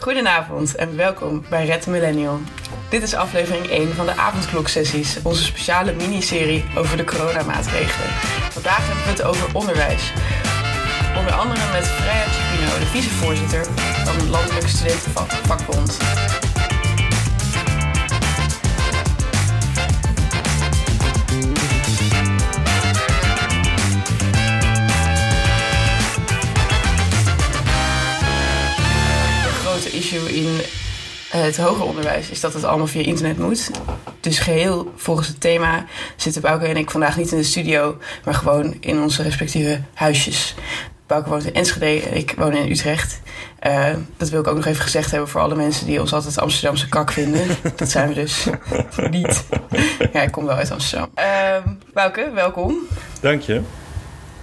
Goedenavond en welkom bij Red Millennial. Dit is aflevering 1 van de avondkloksessies, onze speciale miniserie over de coronamaatregelen. Vandaag hebben we het over onderwijs. Onder andere met Freya Cipino, de vicevoorzitter van de Landelijke Studentenvakbond. Het hoger onderwijs is dat het allemaal via internet moet. Dus geheel volgens het thema zitten Bouke en ik vandaag niet in de studio, maar gewoon in onze respectieve huisjes. Bouke woont in Enschede en ik woon in Utrecht. Eh, dat wil ik ook nog even gezegd hebben voor alle mensen die ons altijd Amsterdamse kak vinden. dat zijn we dus niet. ja, ik kom wel uit Amsterdam. Uh, Bouke, welkom. Dank je.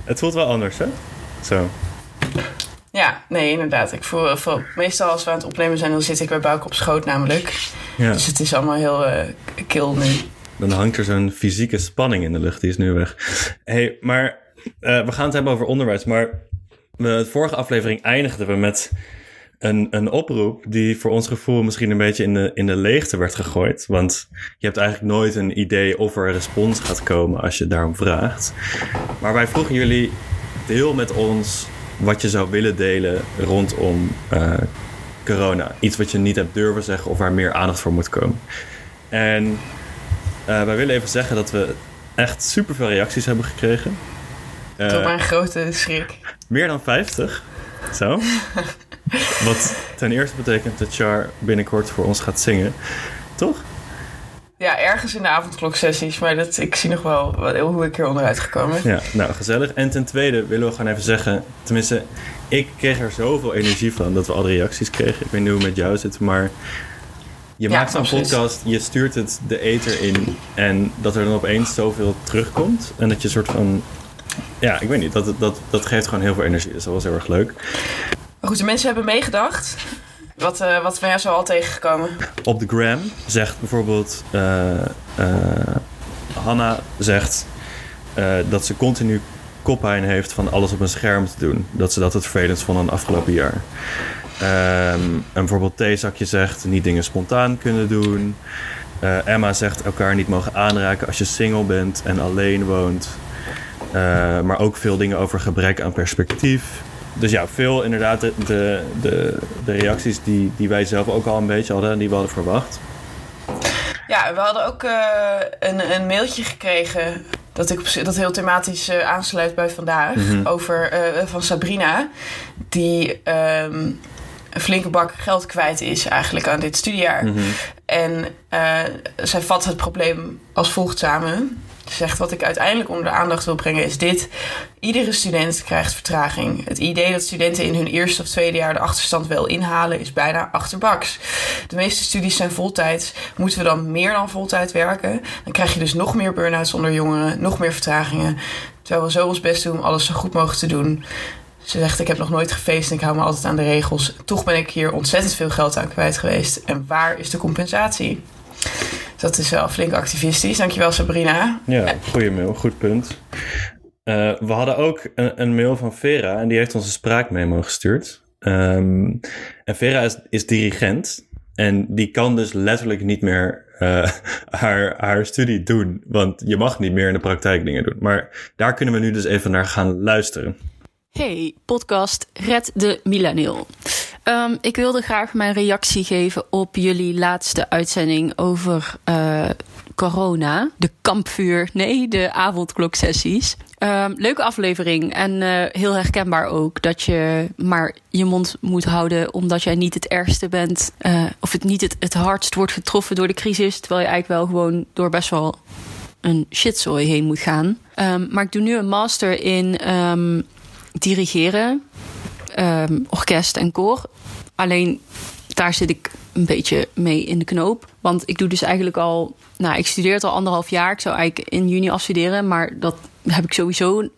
Het voelt wel anders, hè? Zo. Ja, nee, inderdaad. Ik voel, voel, meestal als we aan het opnemen zijn, dan zit ik bij Bouke op schoot namelijk. Ja. Dus het is allemaal heel uh, kil nu. Dan hangt er zo'n fysieke spanning in de lucht, die is nu weg. hey, maar uh, we gaan het hebben over onderwijs. Maar de vorige aflevering eindigden we met een, een oproep die voor ons gevoel misschien een beetje in de, in de leegte werd gegooid. Want je hebt eigenlijk nooit een idee of er een respons gaat komen als je daarom vraagt. Maar wij vroegen jullie, deel met ons wat je zou willen delen rondom uh, corona. Iets wat je niet hebt durven zeggen of waar meer aandacht voor moet komen. En uh, wij willen even zeggen dat we echt superveel reacties hebben gekregen. Uh, Tot mijn grote schrik. Meer dan 50. Zo. Wat ten eerste betekent dat Char binnenkort voor ons gaat zingen. Toch? Ja, ergens in de avondkloksessies. Maar dat, ik zie nog wel hoe ik hier onderuit gekomen. Ja, nou gezellig. En ten tweede willen we gewoon even zeggen... Tenminste, ik kreeg er zoveel energie van dat we al de reacties kregen. Ik weet niet hoe het met jou zit, maar... Je Ja, maakt zo'n podcast, je stuurt het de ether in... en dat er dan opeens zoveel terugkomt. En dat je een soort van... Ja, ik weet niet. Dat, dat, dat geeft gewoon heel veel energie. Dus dat was heel erg leuk. Maar goed, de mensen hebben meegedacht. Wat, uh, wat ben jij zo al tegengekomen? Op de gram zegt bijvoorbeeld... Uh, uh, Hanna zegt dat ze continu koppijn heeft van alles op een scherm te doen. Dat ze dat het vervelendst vond het afgelopen jaar. Um, en bijvoorbeeld theezakje zegt niet dingen spontaan kunnen doen. Emma zegt elkaar niet mogen aanraken als je single bent en alleen woont. Maar ook veel dingen over gebrek aan perspectief. Dus ja, veel inderdaad de, de, de, de reacties die, die wij zelf ook al een beetje hadden en die we hadden verwacht. Ja, we hadden ook uh, een, een mailtje gekregen dat, ik op, dat heel thematisch uh, aansluit bij vandaag. Mhm. Mm -hmm. Over uh, van Sabrina, die um, een flinke bak geld kwijt is eigenlijk aan dit studiejaar. Mhm. Mm -hmm. En zij vat het probleem als volgt samen. Ze zegt wat ik uiteindelijk onder de aandacht wil brengen is dit. Iedere student krijgt vertraging. Het idee dat studenten in hun eerste of tweede jaar de achterstand wel inhalen is bijna achterbaks. De meeste studies zijn voltijds. Moeten we dan meer dan voltijd werken? Dan krijg je dus nog meer burn-outs onder jongeren, nog meer vertragingen. Terwijl we zo ons best doen om alles zo goed mogelijk te doen. Ze zegt, ik heb nog nooit gefeest en ik hou me altijd aan de regels. Toch ben ik hier ontzettend veel geld aan kwijt geweest. En waar is de compensatie? Dat is wel flink activistisch. Dankjewel Sabrina. Ja, goede mail. Goed punt. Uh, we hadden ook een, een, mail van Vera en die heeft ons een spraakmemo gestuurd. Um, en Vera is, is, dirigent en die kan dus letterlijk niet meer uh, haar, haar studie doen. Want je mag niet meer in de praktijk dingen doen. Maar daar kunnen we nu dus even naar gaan luisteren. Hey, podcast Red de Millennial. Um, ik wilde graag mijn reactie geven op jullie laatste uitzending over uh, corona. De kampvuur, nee, de avondkloksessies. Um, leuke aflevering en uh, heel herkenbaar ook dat je maar je mond moet houden omdat jij niet het ergste bent. Uh, of het niet het, het hardst wordt getroffen door de crisis. Terwijl je eigenlijk wel gewoon door best wel een shitzooi heen moet gaan. Um, maar ik doe nu een master in dirigeren, um, orkest en koor. Alleen daar zit ik een beetje mee in de knoop. Want ik doe dus eigenlijk al... Nou, ik studeer het al anderhalf jaar. Ik zou eigenlijk in juni afstuderen. Maar dat heb ik sowieso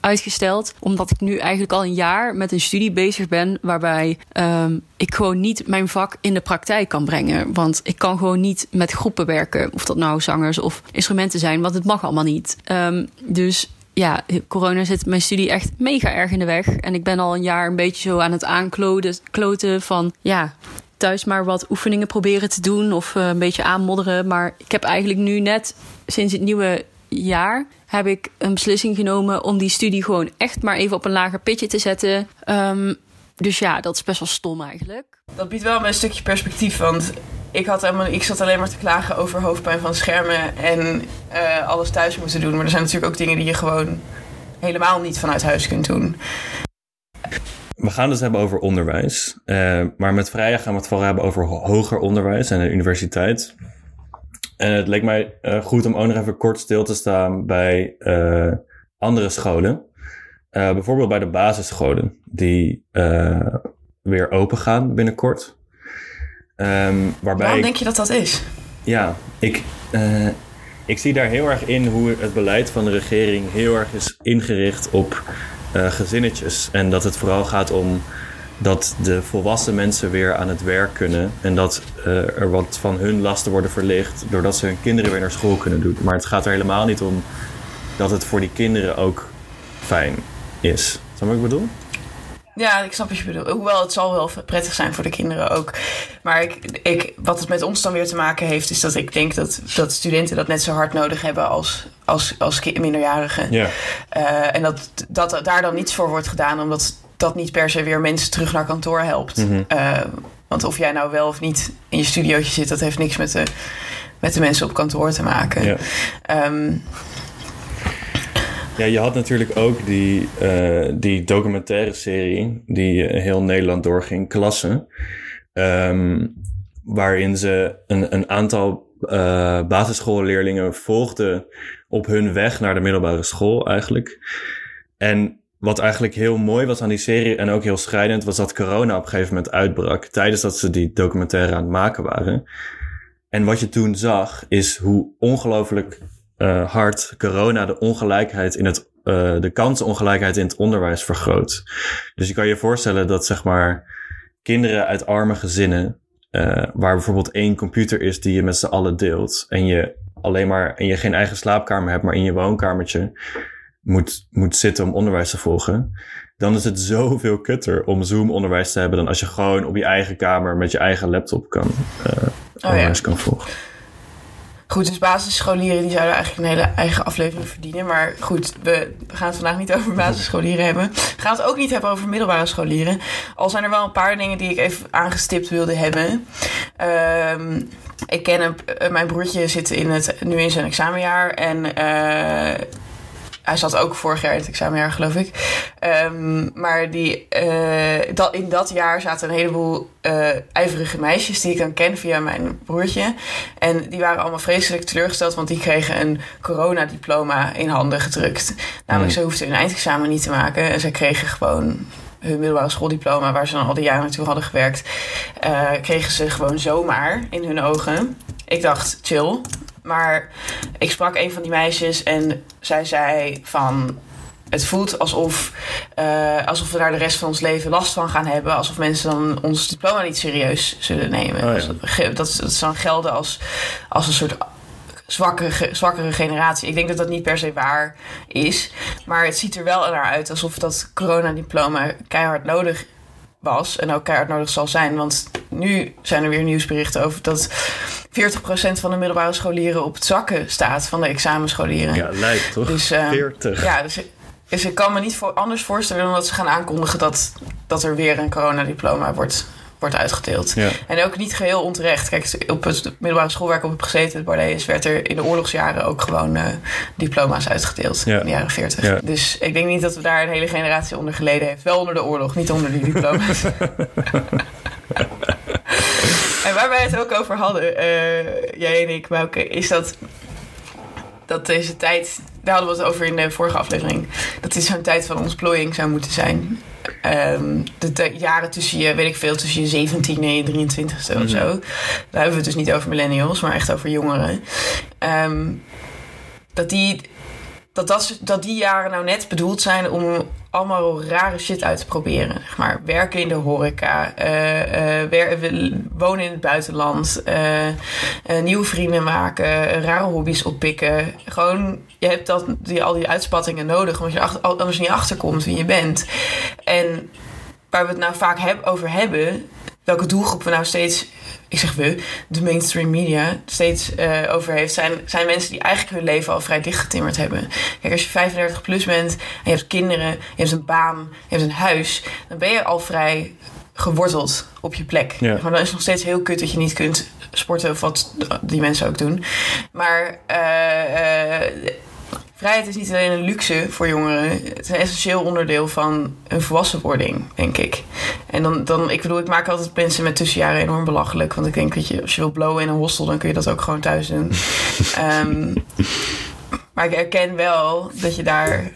uitgesteld. Omdat ik nu eigenlijk al een jaar met een studie bezig ben... waarbij um, ik gewoon niet mijn vak in de praktijk kan brengen. Want ik kan gewoon niet met groepen werken. Of dat nou zangers of instrumenten zijn. Want het mag allemaal niet. Um, dus ja, corona zit mijn studie echt mega erg in de weg. En ik ben al een jaar een beetje zo aan het aankloten kloten van... ja, thuis maar wat oefeningen proberen te doen of eh, een beetje aanmodderen. Maar ik heb eigenlijk nu net sinds het nieuwe jaar heb ik een beslissing genomen om die studie gewoon echt maar even op een lager pitje te zetten. Ehm, dus ja, dat is best wel stom eigenlijk. Dat biedt wel een stukje perspectief, want ik, had helemaal, ik zat alleen maar te klagen over hoofdpijn van schermen en uh, alles thuis moeten doen. Maar er zijn natuurlijk ook dingen die je gewoon helemaal niet vanuit huis kunt doen. We gaan dus hebben over onderwijs. Uh, maar met vrijdag gaan we het vooral hebben over hoger onderwijs en de universiteit. En het leek mij uh, goed om ook nog even kort stil te staan bij andere scholen. bijvoorbeeld bij de basisscholen, die weer open gaan binnenkort. Um, waarbij Waarom denk je dat dat is? Ja, ik, ik zie daar heel erg in hoe het beleid van de regering heel erg is ingericht op uh, gezinnetjes. En dat het vooral gaat om dat de volwassen mensen weer aan het werk kunnen. En dat uh, er wat van hun lasten worden verlicht. Doordat ze hun kinderen weer naar school kunnen doen. Maar het gaat er helemaal niet om dat het voor die kinderen ook fijn is. Snap je wat ik bedoel? Ja, ik snap wat je bedoelt. Hoewel het zal wel prettig zijn voor de kinderen ook. Maar ik, ik, wat het met ons dan weer te maken heeft, is dat ik denk dat, dat studenten dat net zo hard nodig hebben als, als, als minderjarigen. Ja. Uh, en dat, dat daar dan niets voor wordt gedaan, omdat dat niet per se weer mensen terug naar kantoor helpt. Mm uh, want of jij nou wel of niet in je studiootje zit, dat heeft niks met de, met de mensen op kantoor te maken. Ja. Um, ja, je had natuurlijk ook die, uh, die documentaire serie die heel Nederland doorging, Klassen. Um, waarin ze een, een aantal uh, basisschoolleerlingen volgden op hun weg naar de middelbare school eigenlijk. En wat eigenlijk heel mooi was aan die serie en ook heel schrijnend, was dat corona op een gegeven moment uitbrak tijdens dat ze die documentaire aan het maken waren. En wat je toen zag, is hoe ongelooflijk uh, hard corona de ongelijkheid in het, uh, de kansenongelijkheid in het onderwijs vergroot. Dus je kan je voorstellen dat zeg maar kinderen uit arme gezinnen, uh, waar bijvoorbeeld één computer is die je met z'n allen deelt en je alleen maar en je geen eigen slaapkamer hebt, maar in je woonkamertje moet, moet zitten om onderwijs te volgen. Dan is het zoveel kutter om Zoom-onderwijs te hebben dan als je gewoon op je eigen kamer met je eigen laptop kan, uh, onderwijs kan volgen. Goed, dus basisscholieren die zouden eigenlijk een hele eigen aflevering verdienen. Maar goed, we, gaan het vandaag niet over basisscholieren hebben. We gaan het ook niet hebben over middelbare scholieren. Al zijn er wel een paar dingen die ik even aangestipt wilde hebben. Uh, ik ken een, mijn broertje zit in het, nu in zijn examenjaar. En uh, hij zat ook vorig jaar in het examenjaar, geloof ik. Um, maar die, uh, dat, in dat jaar zaten een heleboel uh, ijverige meisjes die ik dan ken via mijn broertje. En die waren allemaal vreselijk teleurgesteld, want die kregen een coronadiploma in handen gedrukt. Namelijk, mm. ze hoefden hun eindexamen niet te maken. En ze kregen gewoon hun middelbare schooldiploma, waar ze dan al die jaren naartoe hadden gewerkt, uh, kregen ze gewoon zomaar in hun ogen. Ik dacht, chill. Maar ik sprak een van die meisjes en zij zei van... Het voelt alsof, uh, alsof we daar de rest van ons leven last van gaan hebben. Alsof mensen dan ons diploma niet serieus zullen nemen. Oh, ja. dat, dat zou gelden als, als een soort zwakkere, zwakkere generatie. Ik denk dat dat niet per se waar is. Maar het ziet er wel naar uit alsof dat coronadiploma keihard nodig was. En ook keihard nodig zal zijn. Want nu zijn er weer nieuwsberichten over dat 40% van de middelbare scholieren op het zakken staat van de examenscholieren. Ja, lijkt toch? Dus, uh, 40. Ja, dus, dus, ik kan me niet voor, anders voorstellen dan dat ze gaan aankondigen dat, dat er weer een coronadiploma wordt, wordt uitgedeeld. Ja. En ook niet geheel onterecht. Kijk, op het middelbare schoolwerk op het gezeten, het Barlees, werd er in de oorlogsjaren ook gewoon uh, diploma's uitgedeeld. In de jaren 40. Ja. Dus ik denk niet dat we daar een hele generatie onder geleden heeft. Wel onder de oorlog, niet onder die diploma's. En waar wij het ook over hadden, uh, jij en ik, Bouke, is dat, dat deze tijd, daar hadden we het over in de vorige aflevering, dat dit zo'n tijd van ontplooiing zou moeten zijn. Um, de, jaren tussen je, weet ik veel, tussen je 17 en je 23ste mm of zo. Daar hebben we het dus niet over millennials, maar echt over jongeren. Um, dat die dat, dat, die jaren nou net bedoeld zijn om allemaal rare shit uit te proberen. Zeg maar werken in de horeca, uh, wonen in het buitenland, nieuwe vrienden maken, rare hobby's oppikken. Gewoon, je hebt dat, die, al die uitspattingen nodig, omdat je achter, anders niet achterkomt wie je bent. En waar we het nou vaak over hebben, welke doelgroep we nou steeds, ik zeg we, de mainstream media steeds uh, over heeft, zijn, zijn mensen die eigenlijk hun leven al vrij dichtgetimmerd hebben. Kijk, als je 35 plus bent en je hebt kinderen, je hebt een baan, je hebt een huis, dan ben je al vrij geworteld op je plek. Ja. Maar dan is het nog steeds heel kut dat je niet kunt sporten of wat die mensen ook doen. Maar uh, uh, vrijheid is niet alleen een luxe voor jongeren. Het is een essentieel onderdeel van een volwassenwording, denk ik. En dan, dan, ik bedoel, ik maak altijd mensen met tussenjaren enorm belachelijk. Want ik denk dat je, als je wil blowen in een hostel, dan kun je dat ook gewoon thuis doen. um, maar ik erken wel dat je daar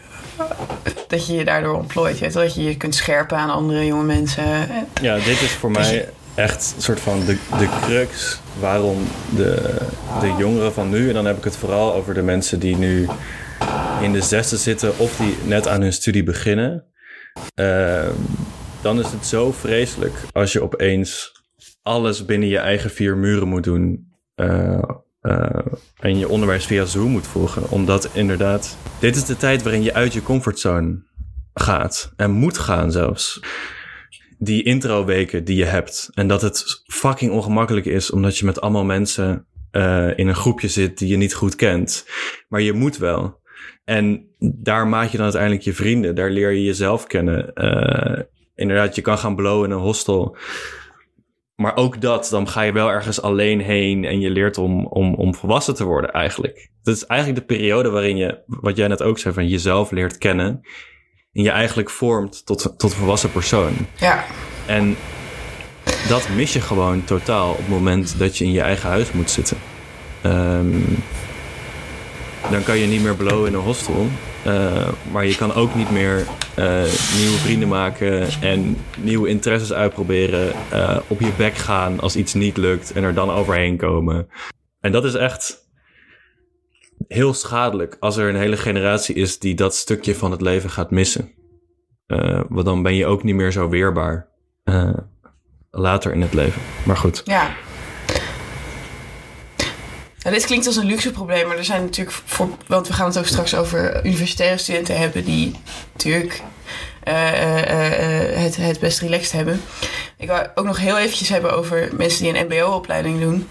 dat je je daardoor ontplooit. Je dat je je kunt scherpen aan andere jonge mensen. Ja, dit is voor mij echt een soort van de, de crux waarom de, de jongeren van nu, en dan heb ik het vooral over de mensen die nu in de zesde zitten of die net aan hun studie beginnen. Uh, dan is het zo vreselijk als je opeens alles binnen je eigen vier muren moet doen. Uh, uh, en je onderwijs via Zoom moet volgen. Omdat inderdaad, dit is de tijd waarin je uit je comfortzone gaat. En moet gaan zelfs. Die introweken die je hebt. En dat het fucking ongemakkelijk is omdat je met allemaal mensen uh, in een groepje zit die je niet goed kent. Maar je moet wel. En daar maak je dan uiteindelijk je vrienden. Daar leer je jezelf kennen. Uh, inderdaad, je kan gaan blowen in een hostel. Maar ook dat, dan ga je wel ergens alleen heen en je leert om, om, om volwassen te worden eigenlijk. Dat is eigenlijk de periode waarin je, wat jij net ook zei, van jezelf leert kennen. En je eigenlijk vormt tot, tot een volwassen persoon. Ja. En dat mis je gewoon totaal op het moment dat je in je eigen huis moet zitten. Um, dan kan je niet meer blowen in een hostel. Uh, maar je kan ook niet meer uh, nieuwe vrienden maken en nieuwe interesses uitproberen. Uh, op je bek gaan als iets niet lukt en er dan overheen komen. En dat is echt heel schadelijk als er een hele generatie is die dat stukje van het leven gaat missen. want dan ben je ook niet meer zo weerbaar later in het leven. Maar goed. Ja. Nou, dit klinkt als een luxe probleem, maar er zijn natuurlijk voor, want we gaan het ook straks over universitaire studenten hebben die natuurlijk uh, uh, uh, het, het best relaxed hebben. Ik wil ook nog heel eventjes hebben over mensen die een MBO-opleiding doen.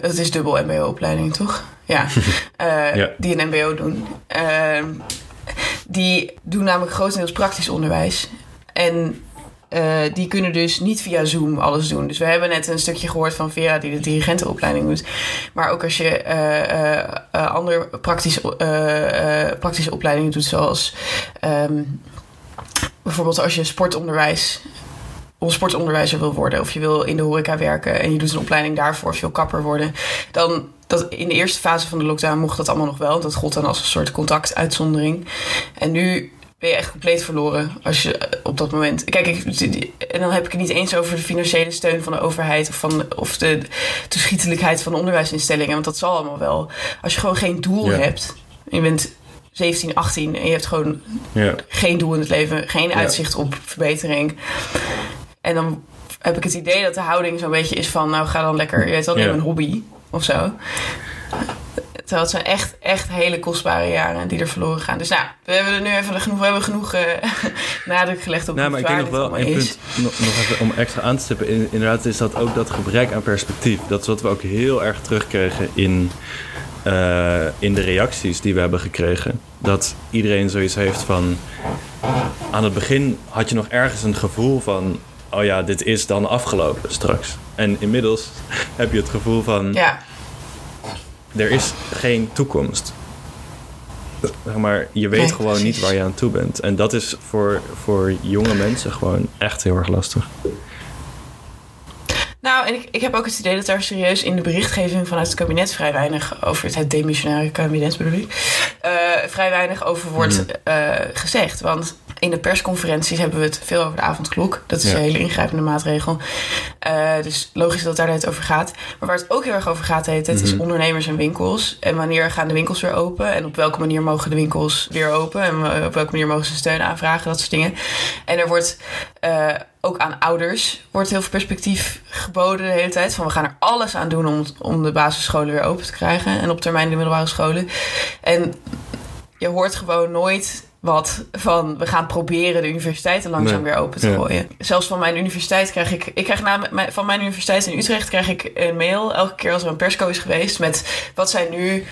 dat is dubbel MBO-opleiding, toch? Ja. ja. Die een MBO doen. Ehm, die doen namelijk grotendeels praktisch onderwijs. En uh, die kunnen dus niet via Zoom alles doen. Dus we hebben net een stukje gehoord van Vera die de dirigentenopleiding doet. Maar ook als je uh, uh, andere praktische, praktische opleidingen doet, zoals um, bijvoorbeeld als je sportonderwijs of sportonderwijzer wil worden, of je wil in de horeca werken en je doet een opleiding daarvoor, of je wil kapper worden, dan dat in de eerste fase van de lockdown mocht dat allemaal nog wel. Dat gold dan als een soort contactuitzondering. En nu ben je echt compleet verloren als je op dat moment. Kijk, ik, en dan heb ik het niet eens over de financiële steun van de overheid of, van, of de toeschietelijkheid van de onderwijsinstellingen, want dat zal allemaal wel. Als je gewoon geen doel ja. hebt, je bent 17, 18 en je hebt gewoon ja. geen doel in het leven, geen uitzicht op verbetering. En dan heb ik het idee dat de houding zo'n beetje is van, nou ga dan lekker, je weet wel, neem een hobby of zo. Terwijl het zijn echt, echt hele kostbare jaren die er verloren gaan. Dus nou, we hebben er nu even genoeg, we hebben genoeg uh, nadruk gelegd op nou, maar ik denk nog wel een punt nog, nog even om extra aan te stippen. In, inderdaad is dat ook dat gebrek aan perspectief. Dat is wat we ook heel erg terugkregen in, uh, in de reacties die we hebben gekregen. Dat iedereen zoiets heeft van... Aan het begin had je nog ergens een gevoel van... Oh ja, dit is dan afgelopen straks. En inmiddels heb je het gevoel van... Ja er is geen toekomst. Maar je weet Nee, gewoon precies. niet waar je aan toe bent. En dat is voor, voor jonge mensen gewoon echt heel erg lastig. Nou, en ik, ik heb ook het idee dat daar serieus in de berichtgeving vanuit het kabinet vrij weinig over het, het demissionaire kabinet bedoel ik, eh, vrij weinig over wordt eh, gezegd. Want in de persconferenties hebben we het veel over de avondklok. Dat is Ja. een hele ingrijpende maatregel. Eh, dus logisch dat daar het over gaat. Maar waar het ook heel erg over gaat, heet het, is ondernemers en winkels. En wanneer gaan de winkels weer open? En op welke manier mogen de winkels weer open? En eh, op welke manier mogen ze steun aanvragen? Dat soort dingen. En er wordt eh, ook aan ouders wordt heel veel perspectief geboden de hele tijd. Van we gaan er alles aan doen om, om de basisscholen weer open te krijgen. En op termijn de middelbare scholen. En je hoort gewoon nooit wat van we gaan proberen de universiteiten langzaam Nee. weer open te Ja. gooien. Zelfs van mijn universiteit krijg ik, ik krijg na, van mijn universiteit in Utrecht krijg ik een mail elke keer als er een persco is geweest met wat zijn nu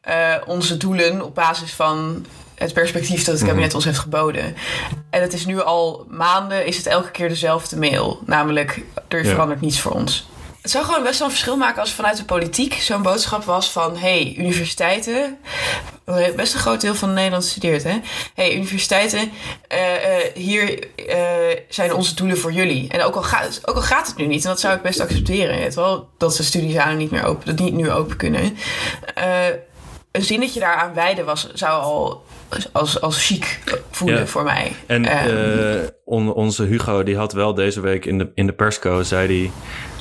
eh, onze doelen op basis van het perspectief dat het Mhm. kabinet ons heeft geboden. En het is nu al maanden, is het elke keer dezelfde mail. Namelijk, er Ja. verandert niets voor ons. Het zou gewoon best wel een verschil maken als vanuit de politiek zo'n boodschap was van... hey, universiteiten, best een groot deel van Nederland studeert, hè? hey, universiteiten, eh, eh, hier eh, zijn onze doelen voor jullie. En ook al, gaat, ook al gaat het nu niet, en dat zou ik best accepteren... weet wel, dat de studiezalen niet meer open, dat niet nu open kunnen... Een zinnetje daaraan wijden was, zou al als, als chic voelen Ja. voor mij. En Ehm, eh, on- onze Hugo, die had wel deze week in de, in de persco, zei hij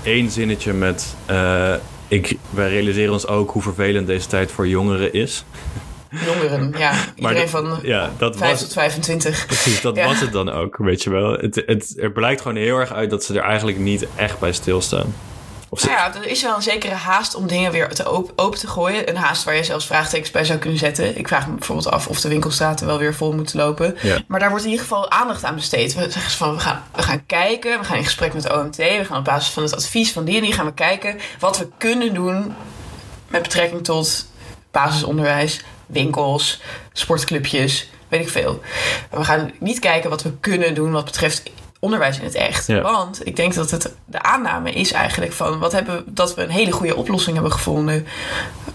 één zinnetje met... eh, ik, wij realiseren ons ook hoe vervelend deze tijd voor jongeren is. jongeren, ja. Iedereen dat- van Ja, dat 5 was, tot 25. precies, dat Ja. was het dan ook, weet je wel. Het, het, er blijkt gewoon heel erg uit dat ze er eigenlijk niet echt bij stilstaan. Of Nou ja, er is wel een zekere haast om dingen weer te op- open te gooien. Een haast waar je zelfs vraagtekens bij zou kunnen zetten. Ik vraag me bijvoorbeeld af of de winkelstraten wel weer vol moeten lopen. Ja. Maar daar wordt in ieder geval aandacht aan besteed. We zeggen ze van, we gaan, we gaan kijken, we gaan in gesprek met OMT. We gaan op basis van het advies van die en die gaan we kijken wat we kunnen doen met betrekking tot basisonderwijs, winkels, sportclubjes, weet ik veel. We gaan niet kijken wat we kunnen doen wat betreft onderwijs in het echt. Ja. Want ik denk dat het de aanname is eigenlijk van wat hebben, dat we een hele goede oplossing hebben gevonden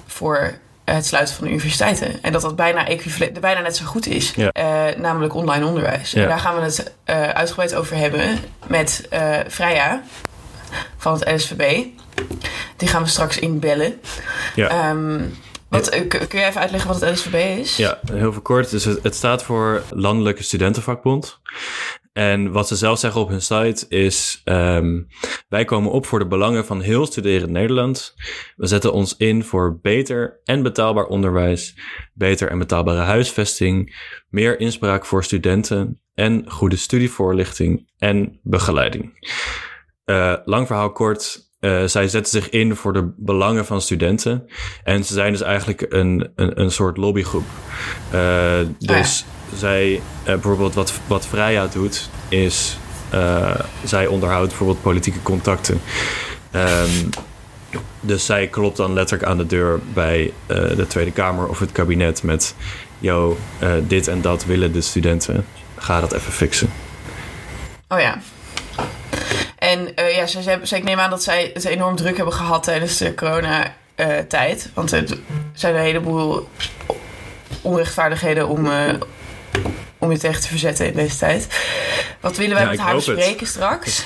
voor het sluiten van de universiteiten. En dat dat bijna, equivalent, bijna net zo goed is. Ja. Eh, namelijk online onderwijs. Ja. En daar gaan we het eh, uitgebreid over hebben met eh Freya van het LSVB. Die gaan we straks inbellen. ja. Ehm, wat, eh, kun kun je even uitleggen wat het LSVB is? Ja, heel veel kort. Dus het, het staat voor Landelijke Studentenvakbond. En wat ze zelf zeggen op hun site is: ehm, wij komen op voor de belangen van heel studerend Nederland. We zetten ons in voor beter en betaalbaar onderwijs, beter en betaalbare huisvesting, meer inspraak voor studenten en goede studievoorlichting en begeleiding. Eh, lang verhaal kort. eh, zij zetten zich in voor de belangen van studenten. En ze zijn dus eigenlijk een, een, een soort lobbygroep. Eh, dus zij, eh, bijvoorbeeld wat, wat Freya doet, is eh, zij onderhoudt bijvoorbeeld politieke contacten. Ehm, dus zij klopt dan letterlijk aan de deur bij eh, de Tweede Kamer of het kabinet met: yo, dit en dat willen de studenten. Ga dat even fixen. Oh ja. En ja, ze, ze, ik neem aan dat zij het enorm druk hebben gehad tijdens de coronatijd. Want er zijn een heleboel onrechtvaardigheden om, om je tegen te verzetten in deze tijd. Wat willen wij Ja, met haar bespreken straks?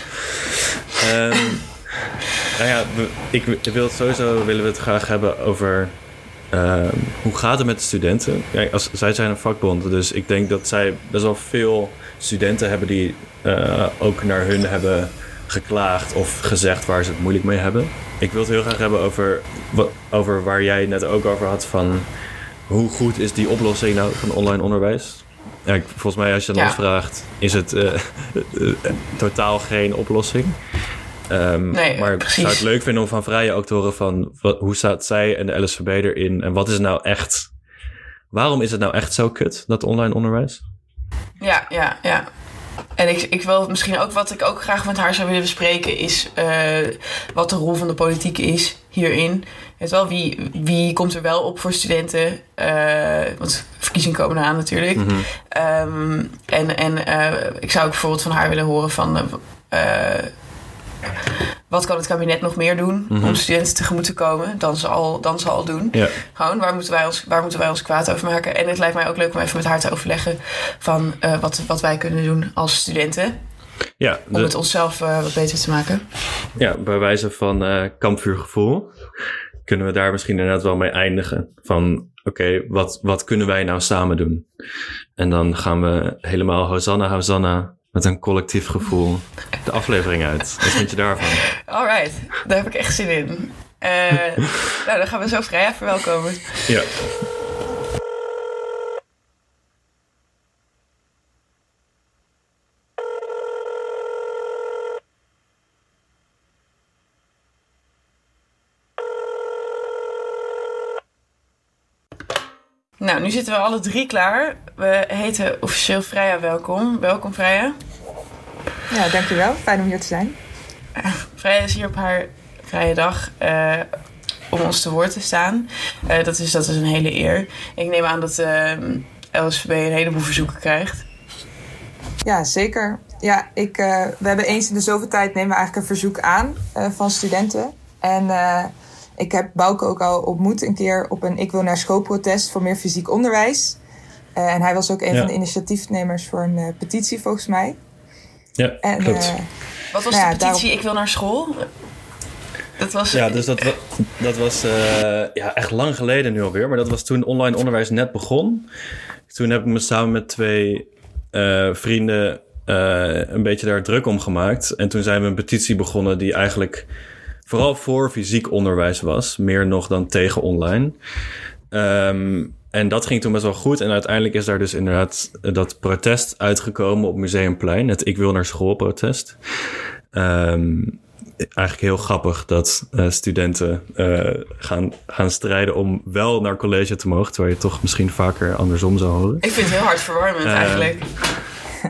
Ehm, nou ja, ik, wil het sowieso willen we het graag hebben over ehm, hoe gaat het met de studenten. Kijk, als, zij zijn een vakbond, dus ik denk dat zij best wel veel studenten hebben die eh, ook naar hun hebben geklaagd of gezegd waar ze het moeilijk mee hebben. Ik wil het heel graag hebben over, over waar jij net ook over had van hoe goed is die oplossing nou van online onderwijs? Ja, ik- volgens mij als je Ja. ons vraagt, is het eh, eh, eh, totaal geen oplossing. Ehm, Nee, maar ik precies. zou het leuk vinden om van Vrije ook te horen van wat, hoe staat zij en de LSVB erin en wat is het nou echt? Waarom is het nou echt zo kut, dat online onderwijs? Ja, ja, ja. En ik, ik wil misschien ook wat ik ook graag met haar zou willen bespreken, is wat de rol van de politiek is hierin. Weet wel, wie, wie komt er wel op voor studenten? Eh, want verkiezingen komen eraan natuurlijk. Ehm, en en eh, ik zou ook bijvoorbeeld van haar willen horen van... eh, wat kan het kabinet nog meer doen om studenten tegemoet te komen dan ze al, dan ze al doen? Ja, Gewoon, waar moeten, wij ons, waar moeten wij ons kwaad over maken? En het lijkt mij ook leuk om even met haar te overleggen van wat, wat wij kunnen doen als studenten. ja, Om het onszelf wat beter te maken. ja bij wijze van kampvuurgevoel kunnen we daar misschien inderdaad wel mee eindigen. Van oké, wat, wat kunnen wij nou samen doen? En dan gaan we helemaal Hosanna, Hosanna met een collectief gevoel de aflevering uit. Wat vind je daarvan? Alright, daar heb ik echt zin in. Eh, nou, dan gaan we zo vrij verwelkomen. Ja. Nou, nu zitten we alle drie klaar. We heten officieel Freya welkom. Welkom Freya. Ja, dankjewel. Fijn om hier te zijn. Freya is hier op haar vrije dag uh, om ons te woord te staan. Uh, dat, is, dat is een hele eer. Ik neem aan dat uh, LSVB een heleboel verzoeken krijgt. Ja, zeker. Ja, ik, we hebben eens in de zoveel tijd nemen we eigenlijk een verzoek aan van studenten. En ik heb Bouke ook al ontmoet een keer op een Ik wil naar school protest voor meer fysiek onderwijs. en hij was ook een van de initiatiefnemers voor een petitie volgens mij. Ja, en, klopt. Wat was nou de petitie Ik wil naar school? Dat was... Ja, dus dat, dat was uh, ja, echt lang geleden nu alweer. Maar dat was toen online onderwijs net begon. Toen heb ik me samen met twee uh, vrienden uh, een beetje daar druk om gemaakt. En toen zijn we een petitie begonnen die eigenlijk vooral voor fysiek onderwijs was. Meer nog dan tegen online. Um, en dat ging toen best wel goed. En uiteindelijk is daar dus inderdaad dat protest uitgekomen op Museumplein. Het Ik wil naar school protest. Um, eigenlijk heel grappig dat uh, studenten uh, gaan, gaan strijden om wel naar college te mogen. Terwijl je toch misschien vaker andersom zou horen. Ik vind het heel hard verwarmend uh, eigenlijk.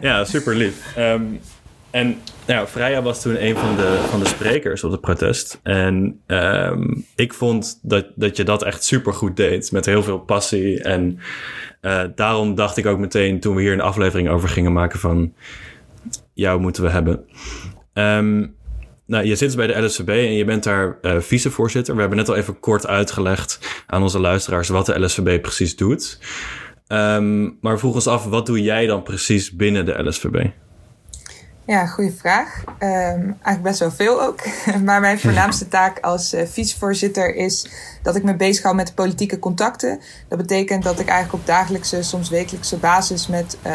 Ja, super lief. Um, en nou, Freya was toen een van de, van de sprekers op het protest. En um, ik vond dat, dat je dat echt super goed deed. Met heel veel passie. En daarom dacht ik ook meteen toen we hier een aflevering over gingen maken van... Jou moeten we hebben. Um, nou, je zit bij de LSVB en je bent daar uh, vicevoorzitter. We hebben net al even kort uitgelegd aan onze luisteraars wat de LSVB precies doet. Um, maar vroeg ons af, wat doe jij dan precies binnen de LSVB? Ja, goede vraag. Um, eigenlijk best wel veel ook. maar mijn voornaamste taak als uh, vicevoorzitter is dat ik me bezig hou met politieke contacten. Dat betekent dat ik eigenlijk op dagelijkse, soms wekelijkse basis met uh,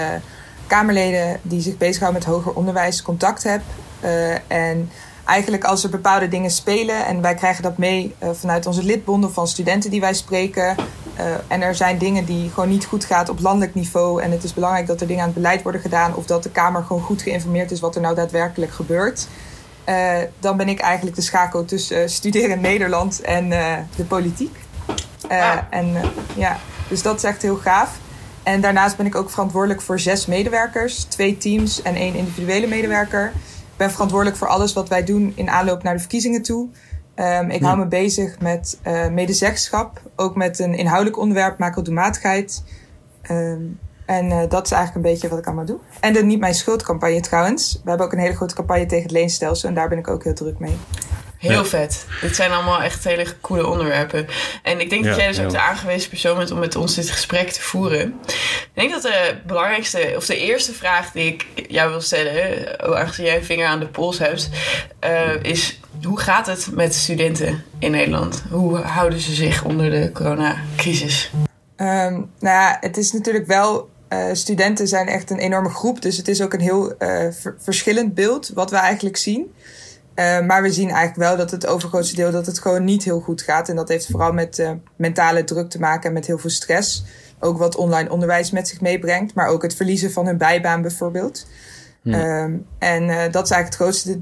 Kamerleden die zich bezighouden met hoger onderwijs contact heb. Uh, en eigenlijk als er bepaalde dingen spelen en wij krijgen dat mee uh, vanuit onze lidbonden van studenten die wij spreken. Uh, en er zijn dingen die gewoon niet goed gaan op landelijk niveau. En het is belangrijk dat er dingen aan het beleid worden gedaan. Of dat de Kamer gewoon goed geïnformeerd is wat er nou daadwerkelijk gebeurt. Uh, dan ben ik eigenlijk de schakel tussen studeren in Nederland en de politiek. Ah. En ja, dus dat is echt heel gaaf. En daarnaast ben ik ook verantwoordelijk voor zes medewerkers, twee teams en één individuele medewerker ben verantwoordelijk voor alles wat wij doen in aanloop naar de verkiezingen toe. Um, ik hou me bezig met uh, medezeggenschap, ook met een inhoudelijk onderwerp, macrodoelmatigheid. Um, en uh, dat is eigenlijk een beetje wat ik allemaal doe. En de Niet Mijn Schuldcampagne trouwens. We hebben ook een hele grote campagne tegen het leenstelsel en daar ben ik ook heel druk mee. Heel vet. Dit zijn allemaal echt hele coole onderwerpen. En ik denk dat jij dus ook de aangewezen persoon bent om met ons dit gesprek te voeren. Ik denk dat de belangrijkste, of de eerste vraag die ik jou wil stellen, oh, aangezien jij een vinger aan de pols hebt, uh, is hoe gaat het met studenten in Nederland? Hoe houden ze zich onder de coronacrisis? Um, nou ja, het is natuurlijk wel uh, studenten zijn echt een enorme groep. Dus het is ook een heel uh, verschillend beeld wat we eigenlijk zien. Uh, maar we zien eigenlijk wel dat het overgrootste deel dat het gewoon niet heel goed gaat. En dat heeft vooral met uh, mentale druk te maken en met heel veel stress. Ook wat online onderwijs met zich meebrengt. Maar ook het verliezen van hun bijbaan bijvoorbeeld. Ja. Um, en uh, dat is eigenlijk het grootste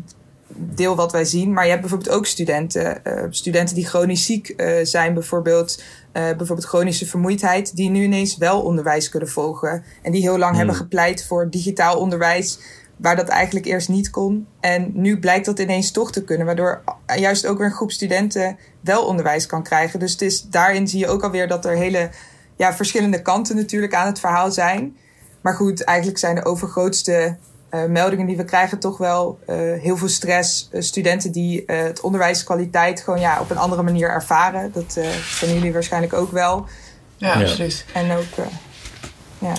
deel wat wij zien. Maar je hebt bijvoorbeeld ook studenten. studenten die chronisch ziek zijn bijvoorbeeld. bijvoorbeeld chronische vermoeidheid. Die nu ineens wel onderwijs kunnen volgen. En die heel lang hmm. hebben gepleit voor digitaal onderwijs waar dat eigenlijk eerst niet kon. En nu blijkt dat ineens toch te kunnen, waardoor juist ook weer een groep studenten wel onderwijs kan krijgen. Dus het is, daarin zie je ook alweer dat er hele ja, verschillende kanten natuurlijk aan het verhaal zijn. Maar goed, eigenlijk zijn de overgrootste uh, meldingen die we krijgen toch wel uh, heel veel stress. Uh, studenten die het onderwijskwaliteit gewoon ja, op een andere manier ervaren. Dat kennen jullie waarschijnlijk ook wel. Ja, precies. En ook, ja.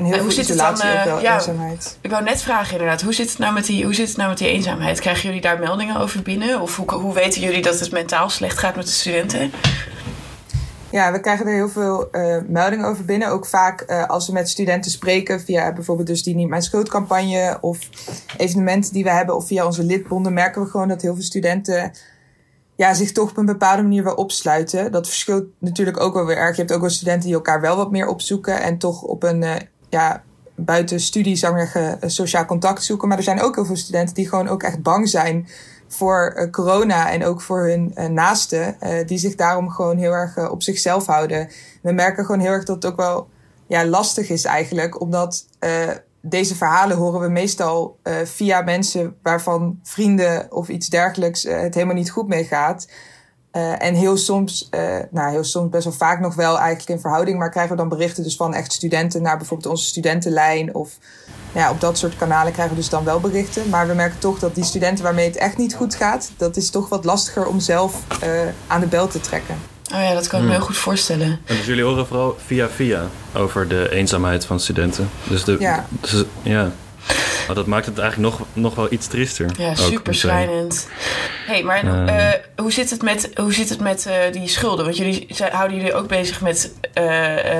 En heel en hoe zit het dan, uh, wel, ja, eenzaamheid. Ik wou net vragen inderdaad, hoe zit, het nou met die, hoe zit het nou met die eenzaamheid? Krijgen jullie daar meldingen over binnen? Of hoe, hoe weten jullie dat het mentaal slecht gaat met de studenten? Ja, we krijgen er heel veel uh, meldingen over binnen. Ook vaak uh, als we met studenten spreken via bijvoorbeeld dus die Niet Mijn Schuldcampagne of evenementen die we hebben of via onze lidbonden merken we gewoon dat heel veel studenten ja, zich toch op een bepaalde manier wel opsluiten. Dat verschilt natuurlijk ook wel weer erg. Je hebt ook wel studenten die elkaar wel wat meer opzoeken en toch op een uh, ja, buiten studie, zou ik zeggen, sociaal contact zoeken. Maar er zijn ook heel veel studenten die gewoon ook echt bang zijn voor corona en ook voor hun naasten, die zich daarom gewoon heel erg op zichzelf houden. We merken gewoon heel erg dat het ook wel ja, lastig is eigenlijk, omdat deze verhalen horen we meestal via mensen waarvan vrienden of iets dergelijks het helemaal niet goed mee gaat. Uh, en heel soms, uh, nou heel soms best wel vaak nog wel eigenlijk in verhouding, maar krijgen we dan berichten dus van echt studenten naar bijvoorbeeld onze studentenlijn of ja, op dat soort kanalen krijgen we dus dan wel berichten. Maar we merken toch dat die studenten waarmee het echt niet goed gaat, dat is toch wat lastiger om zelf uh, aan de bel te trekken. Oh ja, dat kan ik me hmm. heel goed voorstellen. En dus jullie horen vooral via via over de eenzaamheid van studenten. Dus de, ja. Dus, ja. Maar dat maakt het eigenlijk nog, nog wel iets triester. Ja, super schrijnend. hey, maar uh, hoe zit het met, hoe zit het met uh, die schulden? Want jullie houden jullie ook bezig met, uh,